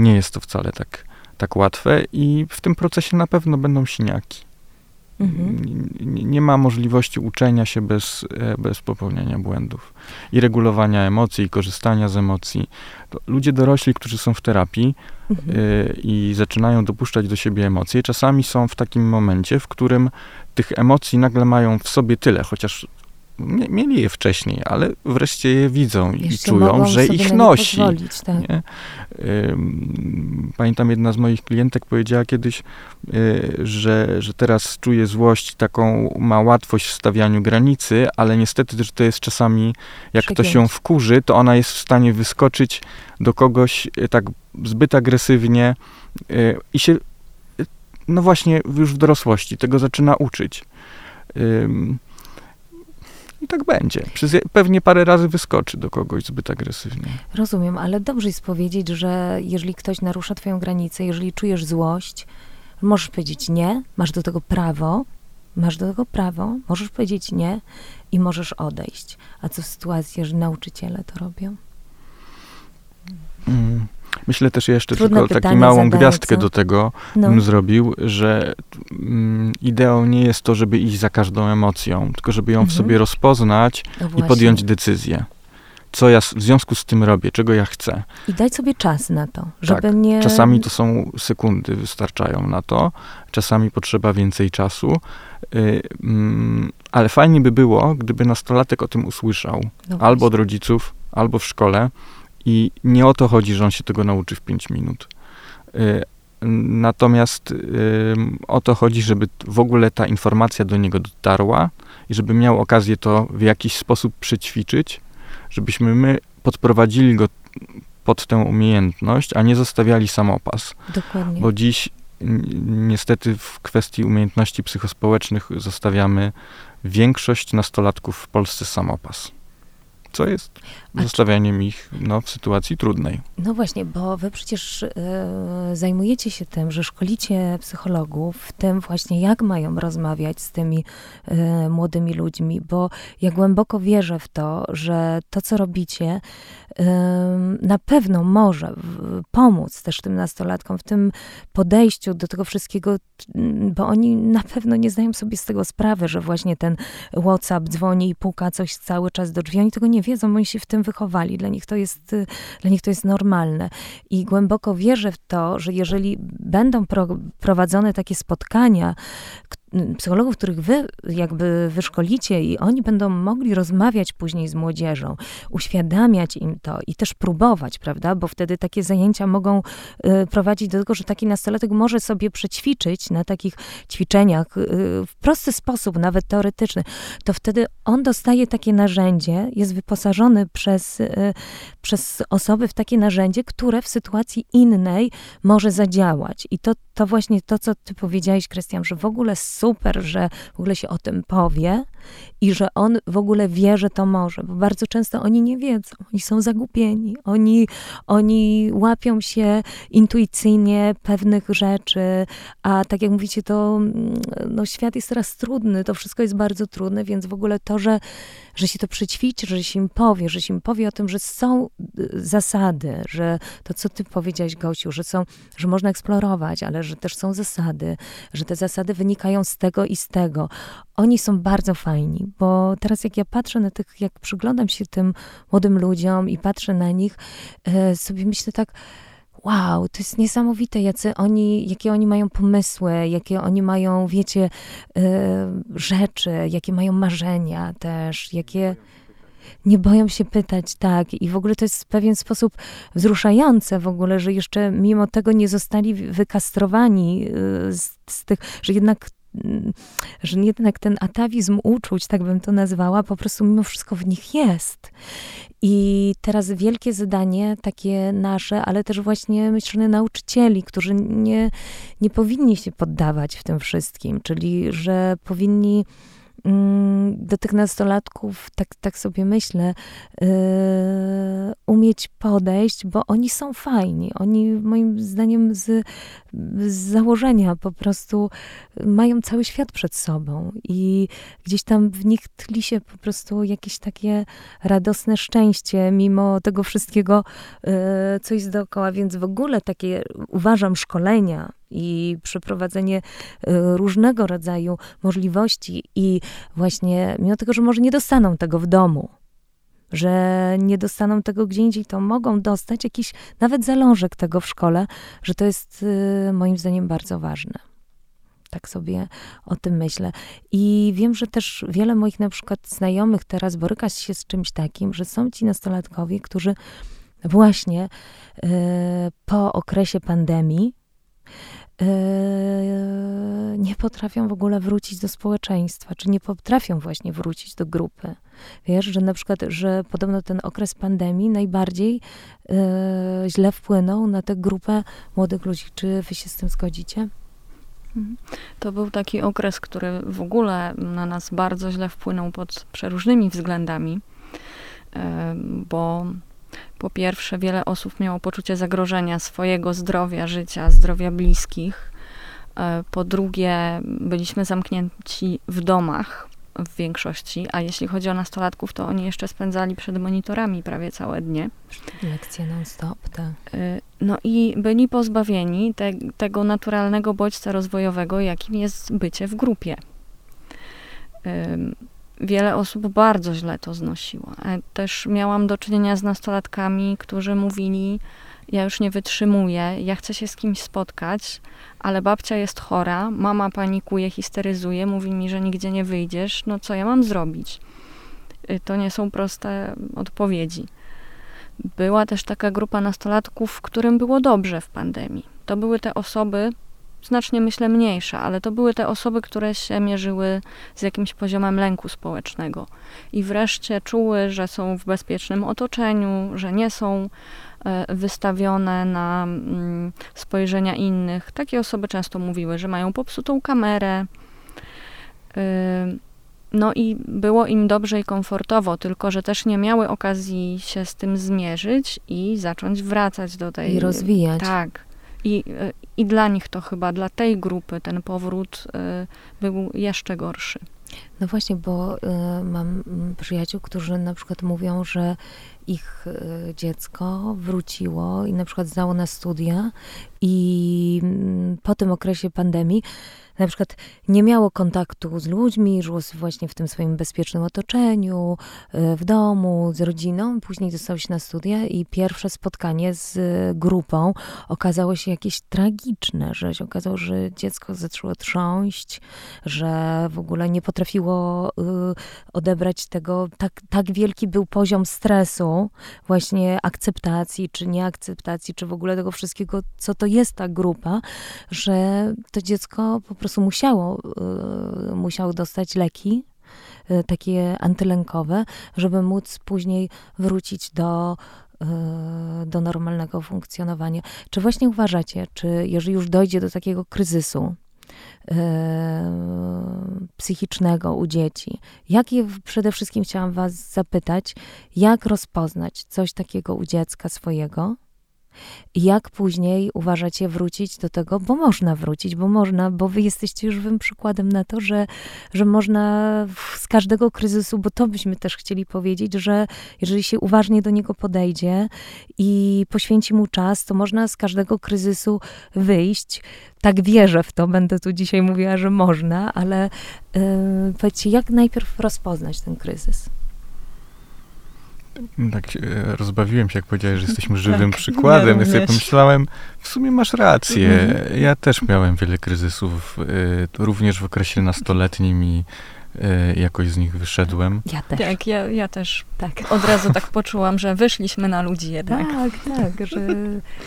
nie jest to wcale tak tak łatwe i w tym procesie na pewno będą siniaki. Mhm. Nie, nie, ma możliwości uczenia się bez, e, bez popełniania błędów i regulowania emocji, i korzystania z emocji. Ludzie dorośli, którzy są w terapii mhm. y, i zaczynają dopuszczać do siebie emocje, czasami są w takim momencie, w którym tych emocji nagle mają w sobie tyle, chociaż mieli je wcześniej, ale wreszcie je widzą Jeszcze i czują, że ich nosi. Tak. Pamiętam, jedna z moich klientek powiedziała kiedyś, y, że, że teraz czuje złość, taką ma łatwość w stawianiu granicy, ale niestety, że to jest czasami, jak ktoś ją wkurzy, to ona jest w stanie wyskoczyć do kogoś y, tak zbyt agresywnie y, i się, no właśnie już w dorosłości tego zaczyna uczyć. I tak będzie. Przez, pewnie parę razy wyskoczy do kogoś zbyt agresywnie. Rozumiem, ale dobrze jest powiedzieć, że jeżeli ktoś narusza twoją granicę, jeżeli czujesz złość, możesz powiedzieć nie, masz do tego prawo, masz do tego prawo, możesz powiedzieć nie i możesz odejść. A co w sytuacji, że nauczyciele to robią? Mm. Myślę też jeszcze Trudne tylko taką małą gwiazdkę co? do tego No. bym zrobił, że mm, ideą nie jest to, żeby iść za każdą emocją, tylko żeby ją w Mhm. sobie rozpoznać No i podjąć decyzję. Co ja w związku z tym robię, czego ja chcę. I dać sobie czas na to, żeby Tak, nie... Czasami to są sekundy, wystarczają na to, czasami potrzeba więcej czasu, y, mm, ale fajnie by było, gdyby nastolatek o tym usłyszał, No albo od rodziców, albo w szkole i nie o to chodzi, że on się tego nauczy w 5 minut. Y, Natomiast o to chodzi, żeby w ogóle ta informacja do niego dotarła i żeby miał okazję to w jakiś sposób przećwiczyć, żebyśmy my podprowadzili go pod tę umiejętność, a nie zostawiali samopas. Dokładnie. Bo dziś niestety w kwestii umiejętności psychospołecznych zostawiamy większość nastolatków w Polsce samopas. Co jest zostawianiem ich no, w sytuacji trudnej. No właśnie, bo wy przecież e, zajmujecie się tym, że szkolicie psychologów w tym właśnie, jak mają rozmawiać z tymi e, młodymi ludźmi, bo ja głęboko wierzę w to, że to, co robicie, em, na pewno może w, pomóc też tym nastolatkom w tym podejściu do tego wszystkiego, bo oni na pewno nie zdają sobie z tego sprawy, że właśnie ten WhatsApp dzwoni i puka coś cały czas do drzwi. Oni tego nie wiedzą, oni się w tym wychowali. Dla nich to jest, y, dla nich to jest normalne. I głęboko wierzę w to, że jeżeli będą pro, prowadzone takie spotkania, psychologów, których wy jakby wyszkolicie i oni będą mogli rozmawiać później z młodzieżą, uświadamiać im to i też próbować, prawda? Bo wtedy takie zajęcia mogą y, prowadzić do tego, że taki nastolatek może sobie przećwiczyć na takich ćwiczeniach y, w prosty sposób, nawet teoretyczny. To wtedy on dostaje takie narzędzie, jest wyposażony przez, y, przez osoby w takie narzędzie, które w sytuacji innej może zadziałać. I to, to właśnie to, co ty powiedziałeś, Krystian, że w ogóle super, że w ogóle się o tym powie i że on w ogóle wie, że to może, bo bardzo często oni nie wiedzą, oni są zagubieni, oni, oni łapią się intuicyjnie pewnych rzeczy, a tak jak mówicie, to mm, no, świat jest teraz trudny, to wszystko jest bardzo trudne, więc w ogóle to, że, że się to przećwiczy, że się im powie, że się im powie o tym, że są y, zasady, że to, co ty powiedziałeś, Gosiu, że są, że można eksplorować, ale że też są zasady, że te zasady wynikają z tego i z tego. Oni są bardzo fajni, bo teraz jak ja patrzę na tych, jak przyglądam się tym młodym ludziom i patrzę na nich, e, sobie myślę tak, wow, to jest niesamowite, jacy oni, jakie oni mają pomysły, jakie oni mają, wiecie, e, rzeczy, jakie mają marzenia też, jakie nie boją się pytać, tak. I w ogóle to jest w pewien sposób wzruszające w ogóle, że jeszcze mimo tego nie zostali wykastrowani y, z, z tych, że jednak że jednak ten atawizm uczuć, tak bym to nazwała, po prostu mimo wszystko w nich jest. I teraz wielkie zadanie, takie nasze, ale też właśnie myślę nauczycieli, którzy nie, nie powinni się poddawać w tym wszystkim, czyli że powinni do tych nastolatków, tak, tak sobie myślę, yy, umieć podejść, bo oni są fajni. Oni moim zdaniem z, z założenia po prostu mają cały świat przed sobą i gdzieś tam w nich tli się po prostu jakieś takie radosne szczęście, mimo tego wszystkiego, yy, co jest dookoła, więc w ogóle takie uważam szkolenia i przeprowadzenie yy, różnego rodzaju możliwości i właśnie mimo tego, że może nie dostaną tego w domu, że nie dostaną tego gdzie indziej, to mogą dostać jakiś nawet zalążek tego w szkole, że to jest y, moim zdaniem bardzo ważne. Tak sobie o tym myślę. I wiem, że też wiele moich na przykład znajomych teraz boryka się z czymś takim, że są ci nastolatkowie, którzy właśnie y, po okresie pandemii Yy, nie potrafią w ogóle wrócić do społeczeństwa, czy nie potrafią właśnie wrócić do grupy. Wiesz, że na przykład, że podobno ten okres pandemii najbardziej yy, źle wpłynął na tę grupę młodych ludzi. Czy wy się z tym zgodzicie? Mhm. To był taki okres, który w ogóle na nas bardzo źle wpłynął pod przeróżnymi względami, em, bo po pierwsze, wiele osób miało poczucie zagrożenia swojego zdrowia, życia, zdrowia bliskich. E, Po drugie, byliśmy zamknięci w domach, w większości, a jeśli chodzi o nastolatków, to oni jeszcze spędzali przed monitorami prawie całe dnie. Lekcje non-stop, tak. Y, no i byli pozbawieni te, tego naturalnego bodźca rozwojowego, jakim jest bycie w grupie. Wiele osób bardzo źle to znosiło. Też miałam do czynienia z nastolatkami, którzy mówili, ja już nie wytrzymuję, ja chcę się z kimś spotkać, ale babcia jest chora, mama panikuje, histeryzuje, mówi mi, że nigdzie nie wyjdziesz, no co ja mam zrobić? Y, to nie są proste odpowiedzi. Była też taka grupa nastolatków, którym było dobrze w pandemii. To były te osoby, znacznie myślę mniejsze, ale to były te osoby, które się mierzyły z jakimś poziomem lęku społecznego i wreszcie czuły, że są w bezpiecznym otoczeniu, że nie są E, wystawione na mm, spojrzenia innych. Takie osoby często mówiły, że mają popsutą kamerę. E, no i było im dobrze i komfortowo, tylko że też nie miały okazji się z tym zmierzyć i zacząć wracać do tej. I rozwijać. Tak. I, e, I dla nich to chyba, dla tej grupy ten powrót był jeszcze gorszy. No właśnie, bo y, mam przyjaciół, którzy na przykład mówią, że ich y, dziecko wróciło i na przykład zdało na studia i y, po tym okresie pandemii na przykład nie miało kontaktu z ludźmi, żyło właśnie w tym swoim bezpiecznym otoczeniu, y, w domu, z rodziną. Później dostało się na studia i pierwsze spotkanie z grupą okazało się jakieś tragiczne, że się okazało, że dziecko zaczęło trząść, że w ogóle nie potrafiło y, odebrać tego, tak, tak wielki był poziom stresu, właśnie akceptacji, czy nieakceptacji, czy w ogóle tego wszystkiego, co to jest ta grupa, że to dziecko po prostu musiało, y, musiało dostać leki, y, takie antylękowe, żeby móc później wrócić do, do normalnego funkcjonowania. Czy właśnie uważacie, czy jeżeli już dojdzie do takiego kryzysu, psychicznego u dzieci. Jak je, przede wszystkim chciałam Was zapytać, jak rozpoznać coś takiego u dziecka swojego, jak później uważacie wrócić do tego, bo można wrócić, bo można, bo wy jesteście już żywym przykładem na to, że, że można z każdego kryzysu, bo to byśmy też chcieli powiedzieć, że jeżeli się uważnie do niego podejdzie i poświęci mu czas, to można z każdego kryzysu wyjść. Tak wierzę w to, będę tu dzisiaj mówiła, że można, ale yy, powiedzcie, jak najpierw rozpoznać ten kryzys? Tak rozbawiłem się, jak powiedziałeś, że jesteśmy żywym tak, przykładem. Ja sobie pomyślałem, w sumie masz rację. Mhm. Ja też miałem wiele kryzysów, y, również w okresie nastoletnim i y, jakoś z nich wyszedłem. Ja też. Tak, ja, ja też tak. od razu tak poczułam, że wyszliśmy na ludzi jednak. Tak, tak, że,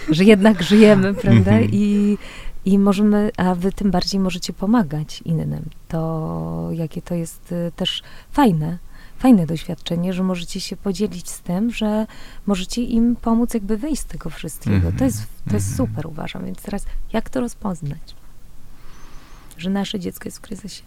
że jednak żyjemy, prawda? Mhm. I, I możemy, a wy tym bardziej możecie pomagać innym. To jakie to jest też fajne fajne doświadczenie, że możecie się podzielić z tym, że możecie im pomóc jakby wyjść z tego wszystkiego. Mm -hmm. To jest, to jest mm -hmm. super, uważam. Więc teraz, jak to rozpoznać? Że nasze dziecko jest w kryzysie.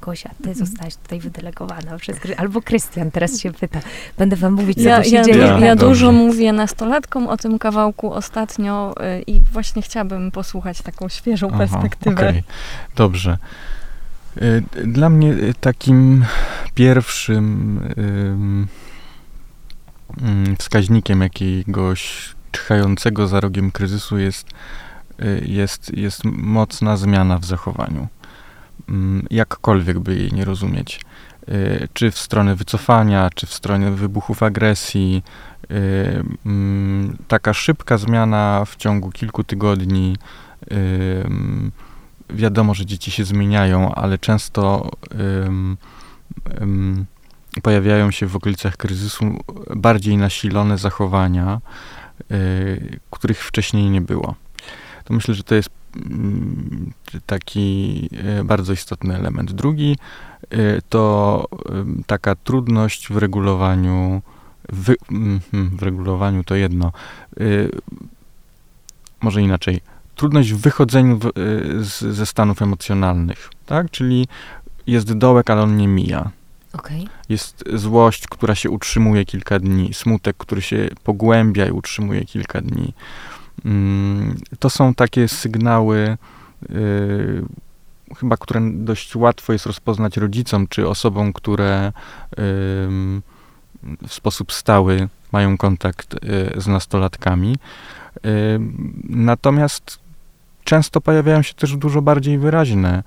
Gosia, ty -hmm. zostałaś tutaj wydelegowana przez albo Krystian teraz się pyta. Będę wam mówić, co ja, się ja, dzieje. Ja, ja dużo mówię nastolatkom o tym kawałku ostatnio y, i właśnie chciałabym posłuchać taką świeżą Aha, perspektywę. Okay. Dobrze. Y, dla mnie y, takim pierwszym wskaźnikiem jakiegoś czyhającego za rogiem kryzysu jest, y, jest, jest mocna zmiana w zachowaniu. Jakkolwiek by jej nie rozumieć. Czy w stronę wycofania, czy w stronę wybuchów agresji. Taka szybka zmiana w ciągu kilku tygodni wiadomo, że dzieci się zmieniają, ale często um, um, pojawiają się w okolicach kryzysu bardziej nasilone zachowania, y, których wcześniej nie było. To myślę, że to jest mm, taki y, bardzo istotny element. Drugi y, to taka trudność w regulowaniu, w, w regulowaniu to jedno, może inaczej, trudność w wychodzeniu w, y, z, ze stanów emocjonalnych, tak? Czyli jest dołek, ale on nie mija. Okay. Jest złość, która się utrzymuje kilka dni, smutek, który się pogłębia i utrzymuje kilka dni. Mm, to są takie sygnały, y, chyba które dość łatwo jest rozpoznać rodzicom, czy osobom, które w sposób stały mają kontakt y, z nastolatkami. Natomiast często pojawiają się też dużo bardziej wyraźne,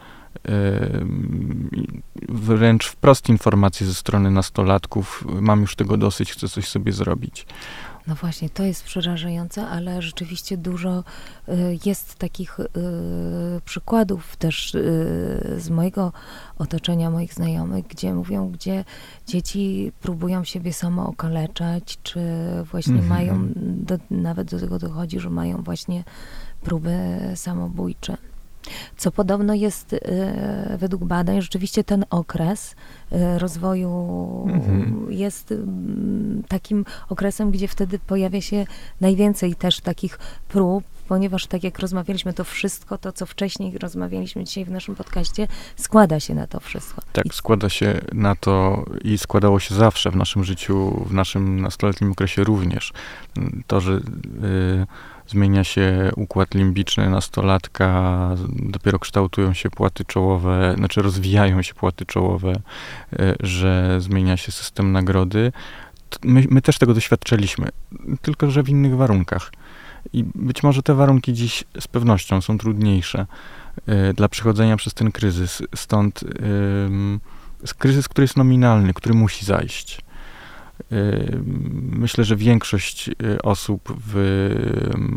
wręcz wprost informacje ze strony nastolatków: Mam już tego dosyć, chcę coś sobie zrobić. No właśnie, to jest przerażające, ale rzeczywiście dużo y, jest takich y, przykładów też y, z mojego otoczenia, moich znajomych, gdzie mówią, gdzie dzieci próbują siebie samo okaleczać, czy właśnie mm -hmm. mają, do, nawet do tego dochodzi, że mają właśnie próby samobójcze. Co podobno jest e, według badań, rzeczywiście ten okres e, rozwoju mhm. jest takim okresem, gdzie wtedy pojawia się najwięcej też takich prób, ponieważ tak jak rozmawialiśmy, to wszystko, to co wcześniej rozmawialiśmy dzisiaj w naszym podcaście, składa się na to wszystko. Tak, I... składa się na to i składało się zawsze w naszym życiu, w naszym nastoletnim okresie również. To, że... Yy, zmienia się układ limbiczny nastolatka, dopiero kształtują się płaty czołowe, znaczy rozwijają się płaty czołowe, e, że zmienia się system nagrody. My, my też tego doświadczyliśmy, tylko że w innych warunkach. I być może te warunki dziś z pewnością są trudniejsze y, dla przechodzenia przez ten kryzys. Stąd kryzys, który jest nominalny, który musi zajść. Myślę, że większość y, osób w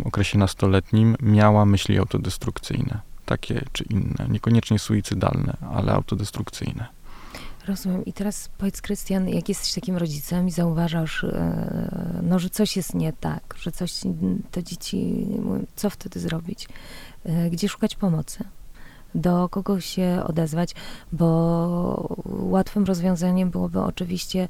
okresie nastoletnim miała myśli autodestrukcyjne, takie czy inne, niekoniecznie suicydalne, ale autodestrukcyjne. Rozumiem. I teraz powiedz, Krystian, jak jesteś takim rodzicem i zauważasz, e, no, że coś jest nie tak, że coś, te dzieci, co wtedy zrobić? E, gdzie szukać pomocy? do kogo się odezwać, bo łatwym rozwiązaniem byłoby oczywiście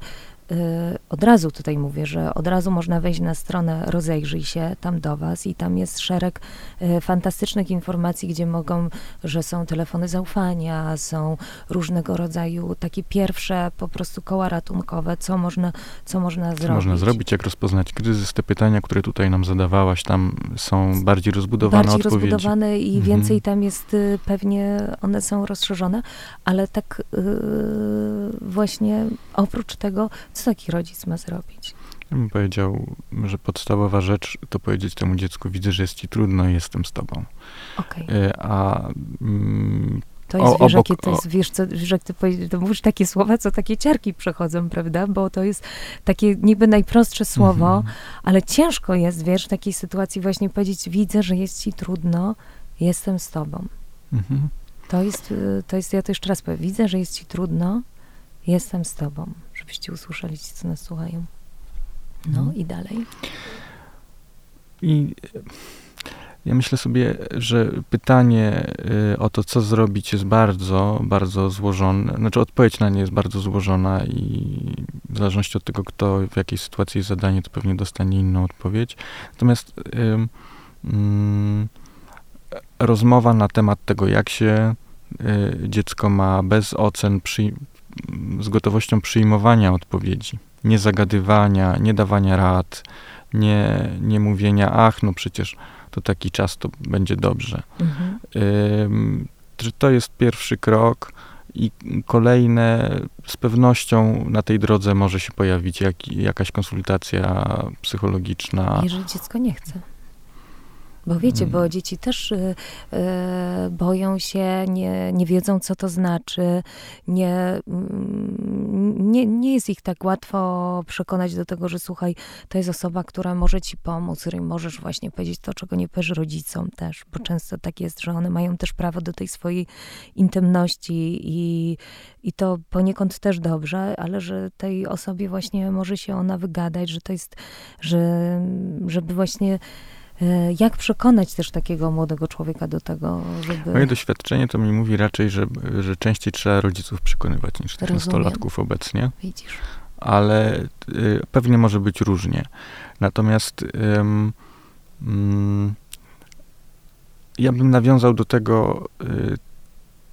od razu tutaj mówię, że od razu można wejść na stronę Rozejrzyj się tam do Was i tam jest szereg y, fantastycznych informacji, gdzie mogą, że są telefony zaufania, są różnego rodzaju takie pierwsze po prostu koła ratunkowe, co można, co można co zrobić. można zrobić, jak rozpoznać kryzys. Te pytania, które tutaj nam zadawałaś, tam są bardziej rozbudowane bardziej odpowiedzi. rozbudowane i mhm. więcej tam jest, y, pewnie one są rozszerzone, ale tak yy, właśnie oprócz tego, co taki rodzic ma zrobić? Ja bym powiedział, że podstawowa rzecz to powiedzieć temu dziecku, widzę, że jest ci trudno i jestem z tobą. Okay. A mm, to jest, o, wiesz, obok, jakie to jest, wiesz, co, wiesz, jak ty to mówisz takie słowa, co takie ciarki przechodzą, prawda? Bo to jest takie niby najprostsze słowo, mm -hmm. ale ciężko jest, wiesz, w takiej sytuacji właśnie powiedzieć, widzę, że jest ci trudno, jestem z tobą. Mm -hmm. To jest, y, to jest, ja to jeszcze raz powiem, widzę, że jest ci trudno, jestem z tobą żebyście usłyszeli ci, co nas słuchają. No hmm. i dalej. I ja myślę sobie, że pytanie y, o to, co zrobić, jest bardzo, bardzo złożone. Znaczy, odpowiedź na nie jest bardzo złożona i w zależności od tego, kto w jakiej sytuacji jest zadanie, to pewnie dostanie inną odpowiedź. Natomiast y, rozmowa na temat tego, jak się y, dziecko ma bez ocen przy, z gotowością przyjmowania odpowiedzi, nie zagadywania, nie dawania rad, nie, nie mówienia, ach, no przecież to taki czas, to będzie dobrze. Mhm. Y, to jest pierwszy krok i kolejne z pewnością na tej drodze może się pojawić jak, jakaś konsultacja psychologiczna. Jeżeli dziecko nie chce. Bo wiecie, bo mm. dzieci też y, y, boją się, nie, nie wiedzą, co to znaczy, nie, y, nie, nie jest ich tak łatwo przekonać do tego, że słuchaj, to jest osoba, która może ci pomóc, której możesz właśnie powiedzieć to, czego nie powiesz rodzicom też, bo często tak jest, że one mają też prawo do tej swojej intymności i, i to poniekąd też dobrze, ale że tej osobie właśnie może się ona wygadać, że to jest, że, żeby właśnie jak przekonać też takiego młodego człowieka do tego, żeby... Moje doświadczenie to mi mówi raczej, że, że częściej trzeba rodziców przekonywać niż tych nastolatków obecnie. Widzisz. Ale y, pewnie może być różnie. Natomiast y, ja bym nawiązał do tego, y,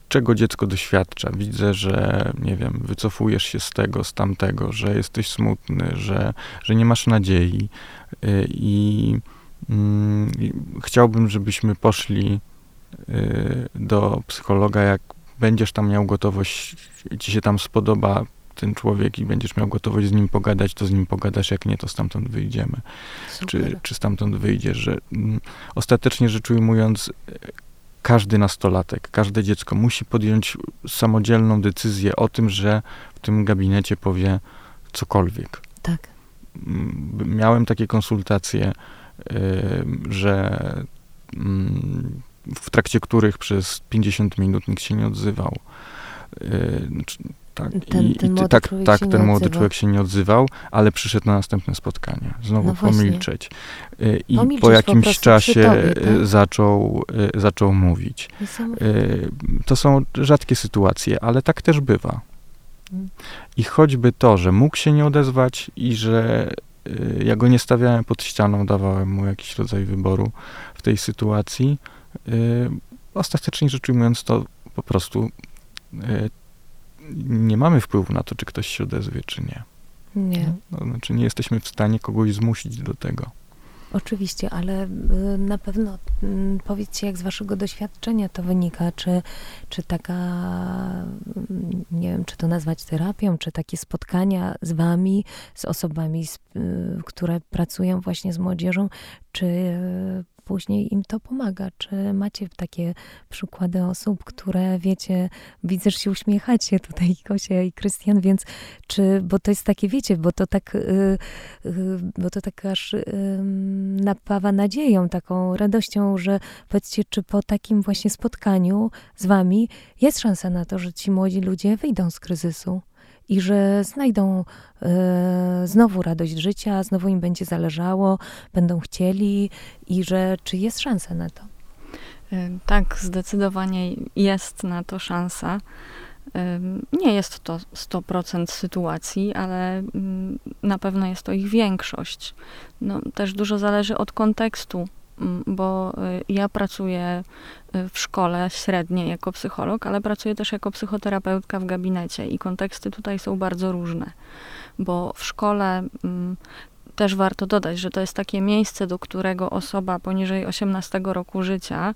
czego dziecko doświadcza. Widzę, że, nie wiem, wycofujesz się z tego, z tamtego, że jesteś smutny, że, że nie masz nadziei i Mm, chciałbym, żebyśmy poszli y, do psychologa, jak będziesz tam miał gotowość, ci się tam spodoba ten człowiek i będziesz miał gotowość z nim pogadać, to z nim pogadasz, jak nie, to stamtąd wyjdziemy. Czy, czy stamtąd wyjdziesz, że mm, ostatecznie rzecz ujmując, każdy nastolatek, każde dziecko musi podjąć samodzielną decyzję o tym, że w tym gabinecie powie cokolwiek. Tak. Mm, miałem takie konsultacje, że mm, w trakcie których przez 50 minut nikt się nie odzywał. Tak, ten, i, ten i tak, tak ten młody człowiek się nie odzywał, ale przyszedł na następne spotkanie. Znowu no pomilczeć. Y, I pomilczeć po jakimś po czasie tobie, tak? zaczął, y, zaczął mówić. To są rzadkie sytuacje, ale tak też bywa. Mm. I choćby to, że mógł się nie odezwać i że ja go nie stawiałem pod ścianą, dawałem mu jakiś rodzaj wyboru w tej sytuacji, ostatecznie rzecz ujmując, to po prostu nie mamy wpływu na to, czy ktoś się odezwie, czy nie. Nie. No, znaczy nie jesteśmy w stanie kogoś zmusić do tego. Oczywiście, ale y, na pewno mm, powiedzcie, jak z waszego doświadczenia to wynika, czy, czy taka, mm, nie wiem, czy to nazwać terapią, czy takie spotkania z wami, z osobami, z, y, które pracują właśnie z młodzieżą, czy później im to pomaga. Czy macie takie przykłady osób, które wiecie, widzę, że się uśmiechacie tutaj, Kosia i Krystian, więc czy, bo to jest takie, wiecie, bo to tak, yy, yy, bo to tak aż yy, napawa nadzieją, taką radością, że powiedzcie, czy po takim właśnie spotkaniu z wami jest szansa na to, że ci młodzi ludzie wyjdą z kryzysu? I że znajdą e, znowu radość życia, znowu im będzie zależało, będą chcieli i że czy jest szansa na to? E, tak, zdecydowanie jest na to szansa. E, nie jest to 100% sytuacji, ale mm, na pewno jest to ich większość. No, też dużo zależy od kontekstu, bo y, ja pracuję y, w szkole średniej jako psycholog, ale pracuję też jako psychoterapeutka w gabinecie i konteksty tutaj są bardzo różne, bo w szkole też warto dodać, że to jest takie miejsce, do którego osoba poniżej 18 roku życia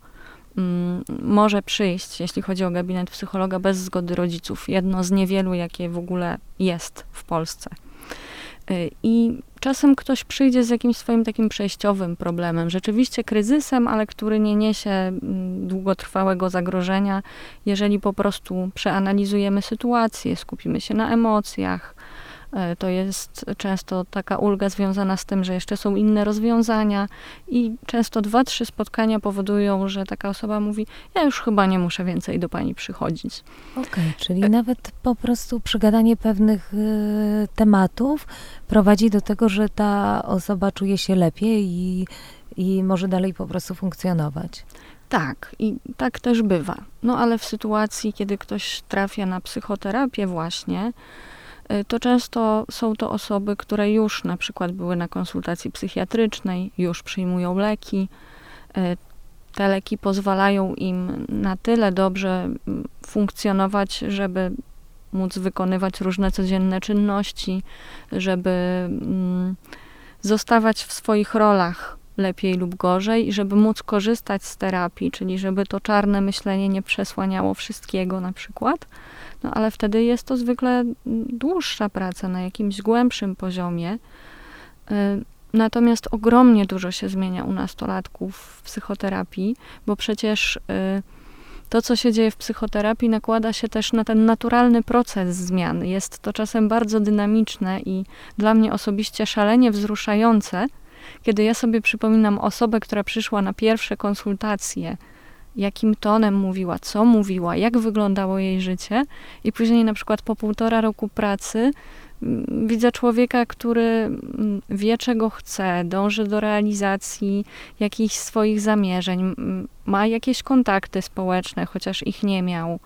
może przyjść, jeśli chodzi o gabinet psychologa, bez zgody rodziców. Jedno z niewielu, jakie w ogóle jest w Polsce. Y, I czasem ktoś przyjdzie z jakimś swoim takim przejściowym problemem, rzeczywiście kryzysem, ale który nie niesie mm, długotrwałego zagrożenia, jeżeli po prostu przeanalizujemy sytuację, skupimy się na emocjach, to jest często taka ulga związana z tym, że jeszcze są inne rozwiązania i często dwa, trzy spotkania powodują, że taka osoba mówi, ja już chyba nie muszę więcej do pani przychodzić. Okej, okay, czyli e nawet po prostu przygadanie pewnych y, tematów prowadzi do tego, że ta osoba czuje się lepiej i, i może dalej po prostu funkcjonować. Tak, i tak też bywa. No ale w sytuacji, kiedy ktoś trafia na psychoterapię właśnie, to często są to osoby, które już na przykład były na konsultacji psychiatrycznej, już przyjmują leki. Y, te leki pozwalają im na tyle dobrze mm, funkcjonować, żeby móc wykonywać różne codzienne czynności, żeby mm, zostawać w swoich rolach lepiej lub gorzej i żeby móc korzystać z terapii, czyli żeby to czarne myślenie nie przesłaniało wszystkiego na przykład. No ale wtedy jest to zwykle dłuższa praca na jakimś głębszym poziomie. Y, natomiast ogromnie dużo się zmienia u nastolatków w psychoterapii, bo przecież y, to, co się dzieje w psychoterapii, nakłada się też na ten naturalny proces zmian. Jest to czasem bardzo dynamiczne i dla mnie osobiście szalenie wzruszające, kiedy ja sobie przypominam osobę, która przyszła na pierwsze konsultacje jakim tonem mówiła, co mówiła, jak wyglądało jej życie, i później na przykład po półtora roku pracy mm, widzę człowieka, który mm, wie, czego chce, dąży do realizacji jakichś swoich zamierzeń, ma jakieś kontakty społeczne, chociaż ich nie miał.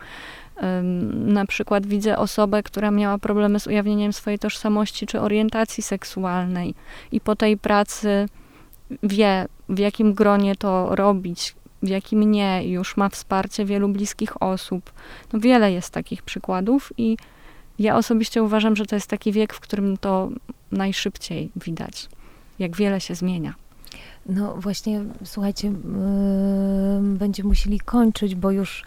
Na przykład widzę osobę, która miała problemy z ujawnieniem swojej tożsamości czy orientacji seksualnej, i po tej pracy wie, w jakim gronie to robić, w jakim nie, już ma wsparcie wielu bliskich osób. No wiele jest takich przykładów i ja osobiście uważam, że to jest taki wiek, w którym to najszybciej widać, jak wiele się zmienia. No właśnie, słuchajcie, yy, będziemy musieli kończyć, bo już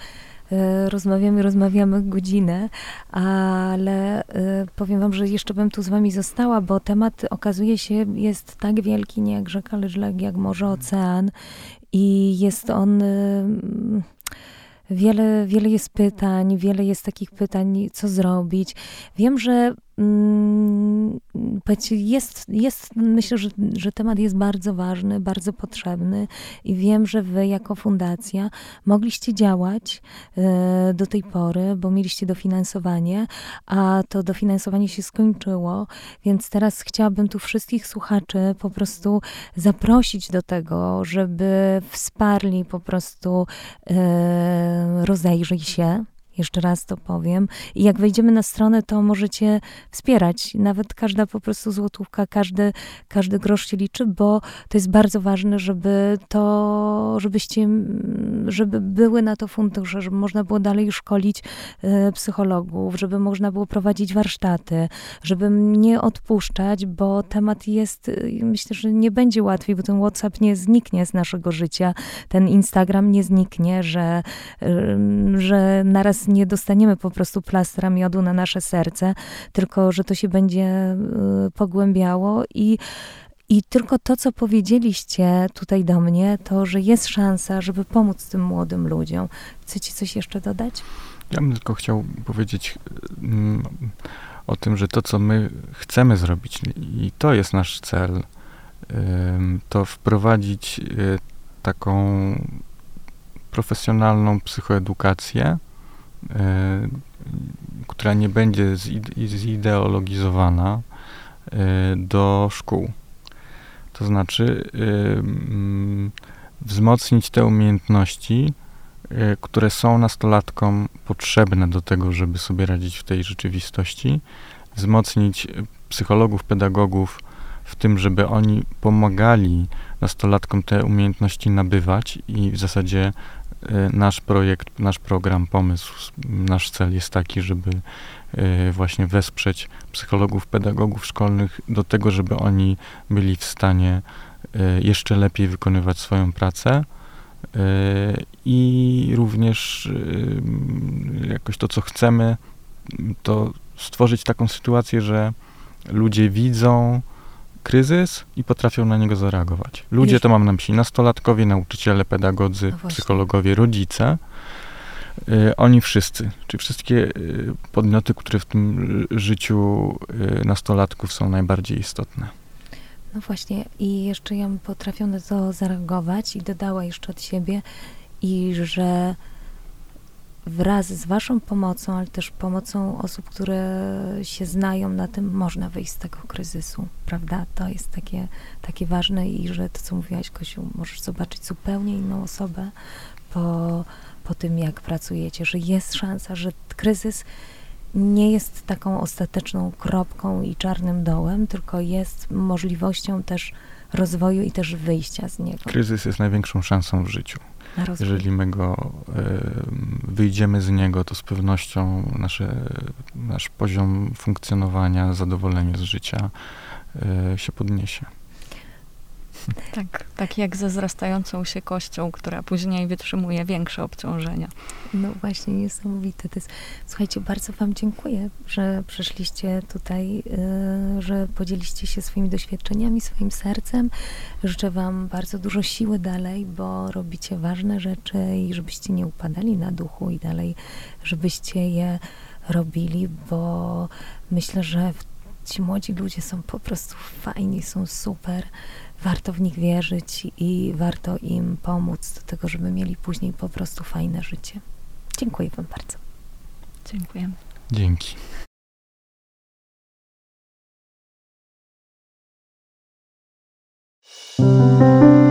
rozmawiamy, rozmawiamy godzinę, ale e, powiem wam, że jeszcze bym tu z wami została, bo temat okazuje się jest tak wielki, nie jak rzeka, lecz jak morze, ocean i jest on wiele, wiele jest pytań, wiele jest takich pytań, co zrobić. Wiem, że jest, jest myślę, że, że temat jest bardzo ważny, bardzo potrzebny i wiem, że wy jako fundacja mogliście działać e, do tej pory, bo mieliście dofinansowanie, a to dofinansowanie się skończyło, więc teraz chciałabym tu wszystkich słuchaczy po prostu zaprosić do tego, żeby wsparli po prostu e, rozejrzyj się jeszcze raz to powiem. I jak wejdziemy na stronę, to możecie wspierać. Nawet każda po prostu złotówka, każdy, każdy grosz się liczy, bo to jest bardzo ważne, żeby to, żebyście, żeby były na to fundusze, żeby można było dalej szkolić e, psychologów, żeby można było prowadzić warsztaty, żeby nie odpuszczać, bo temat jest, e, myślę, że nie będzie łatwiej, bo ten WhatsApp nie zniknie z naszego życia, ten Instagram nie zniknie, że, że naraz nie dostaniemy po prostu plastra miodu na nasze serce, tylko że to się będzie y, pogłębiało i i tylko to, co powiedzieliście tutaj do mnie, to, że jest szansa, żeby pomóc tym młodym ludziom. Chcecie coś jeszcze dodać? Ja bym tylko chciał powiedzieć mm, o tym, że to, co my chcemy zrobić, i to jest nasz cel, to wprowadzić y, taką profesjonalną psychoedukację, która nie będzie zideologizowana e, do szkół. To znaczy e, mm, wzmocnić te umiejętności, które są nastolatkom potrzebne do tego, żeby sobie radzić w tej rzeczywistości, wzmocnić psychologów, pedagogów w tym, żeby oni pomagali nastolatkom te umiejętności nabywać i w zasadzie E, nasz projekt, nasz program, pomysł, nasz cel jest taki, żeby e, właśnie wesprzeć psychologów, pedagogów szkolnych do tego, żeby oni byli w stanie e, jeszcze lepiej wykonywać swoją pracę i również jakoś to, co chcemy, to stworzyć taką sytuację, że ludzie widzą, kryzys i potrafią na niego zareagować. Ludzie to mam na myśli nastolatkowie, nauczyciele, pedagodzy, no psychologowie, rodzice. Y, oni wszyscy, czy wszystkie y, podmioty, które w tym życiu y, nastolatków są najbardziej istotne. No właśnie, i jeszcze ja potrafię na to zareagować i dodała jeszcze od siebie, i że wraz z Waszą pomocą, ale też pomocą osób, które się znają na tym, można wyjść z tego kryzysu, prawda? To jest takie, takie ważne i że to, co mówiłaś, Kosiu, możesz zobaczyć zupełnie inną osobę po, po tym, jak pracujecie, że jest szansa, że kryzys nie jest taką ostateczną kropką i czarnym dołem, tylko jest możliwością też rozwoju i też wyjścia z niego. Kryzys jest największą szansą w życiu. Jeżeli my go y, wyjdziemy z niego, to z pewnością nasze, nasz poziom funkcjonowania, zadowolenie z życia y, się podniesie. Tak, tak jak ze wzrastającą się kością, która później wytrzymuje większe obciążenia. No właśnie, niesamowite to jest. Słuchajcie, bardzo Wam dziękuję, że przyszliście tutaj, yy, że podzieliście się swoimi doświadczeniami, swoim sercem. Życzę Wam bardzo dużo siły dalej, bo robicie ważne rzeczy i żebyście nie upadali na duchu i dalej, żebyście je robili, bo myślę, że ci młodzi ludzie są po prostu fajni, są super warto w nich wierzyć i warto im pomóc do tego, żeby mieli później po prostu fajne życie. Dziękuję Wam bardzo. Dziękujemy. Dzięki. thank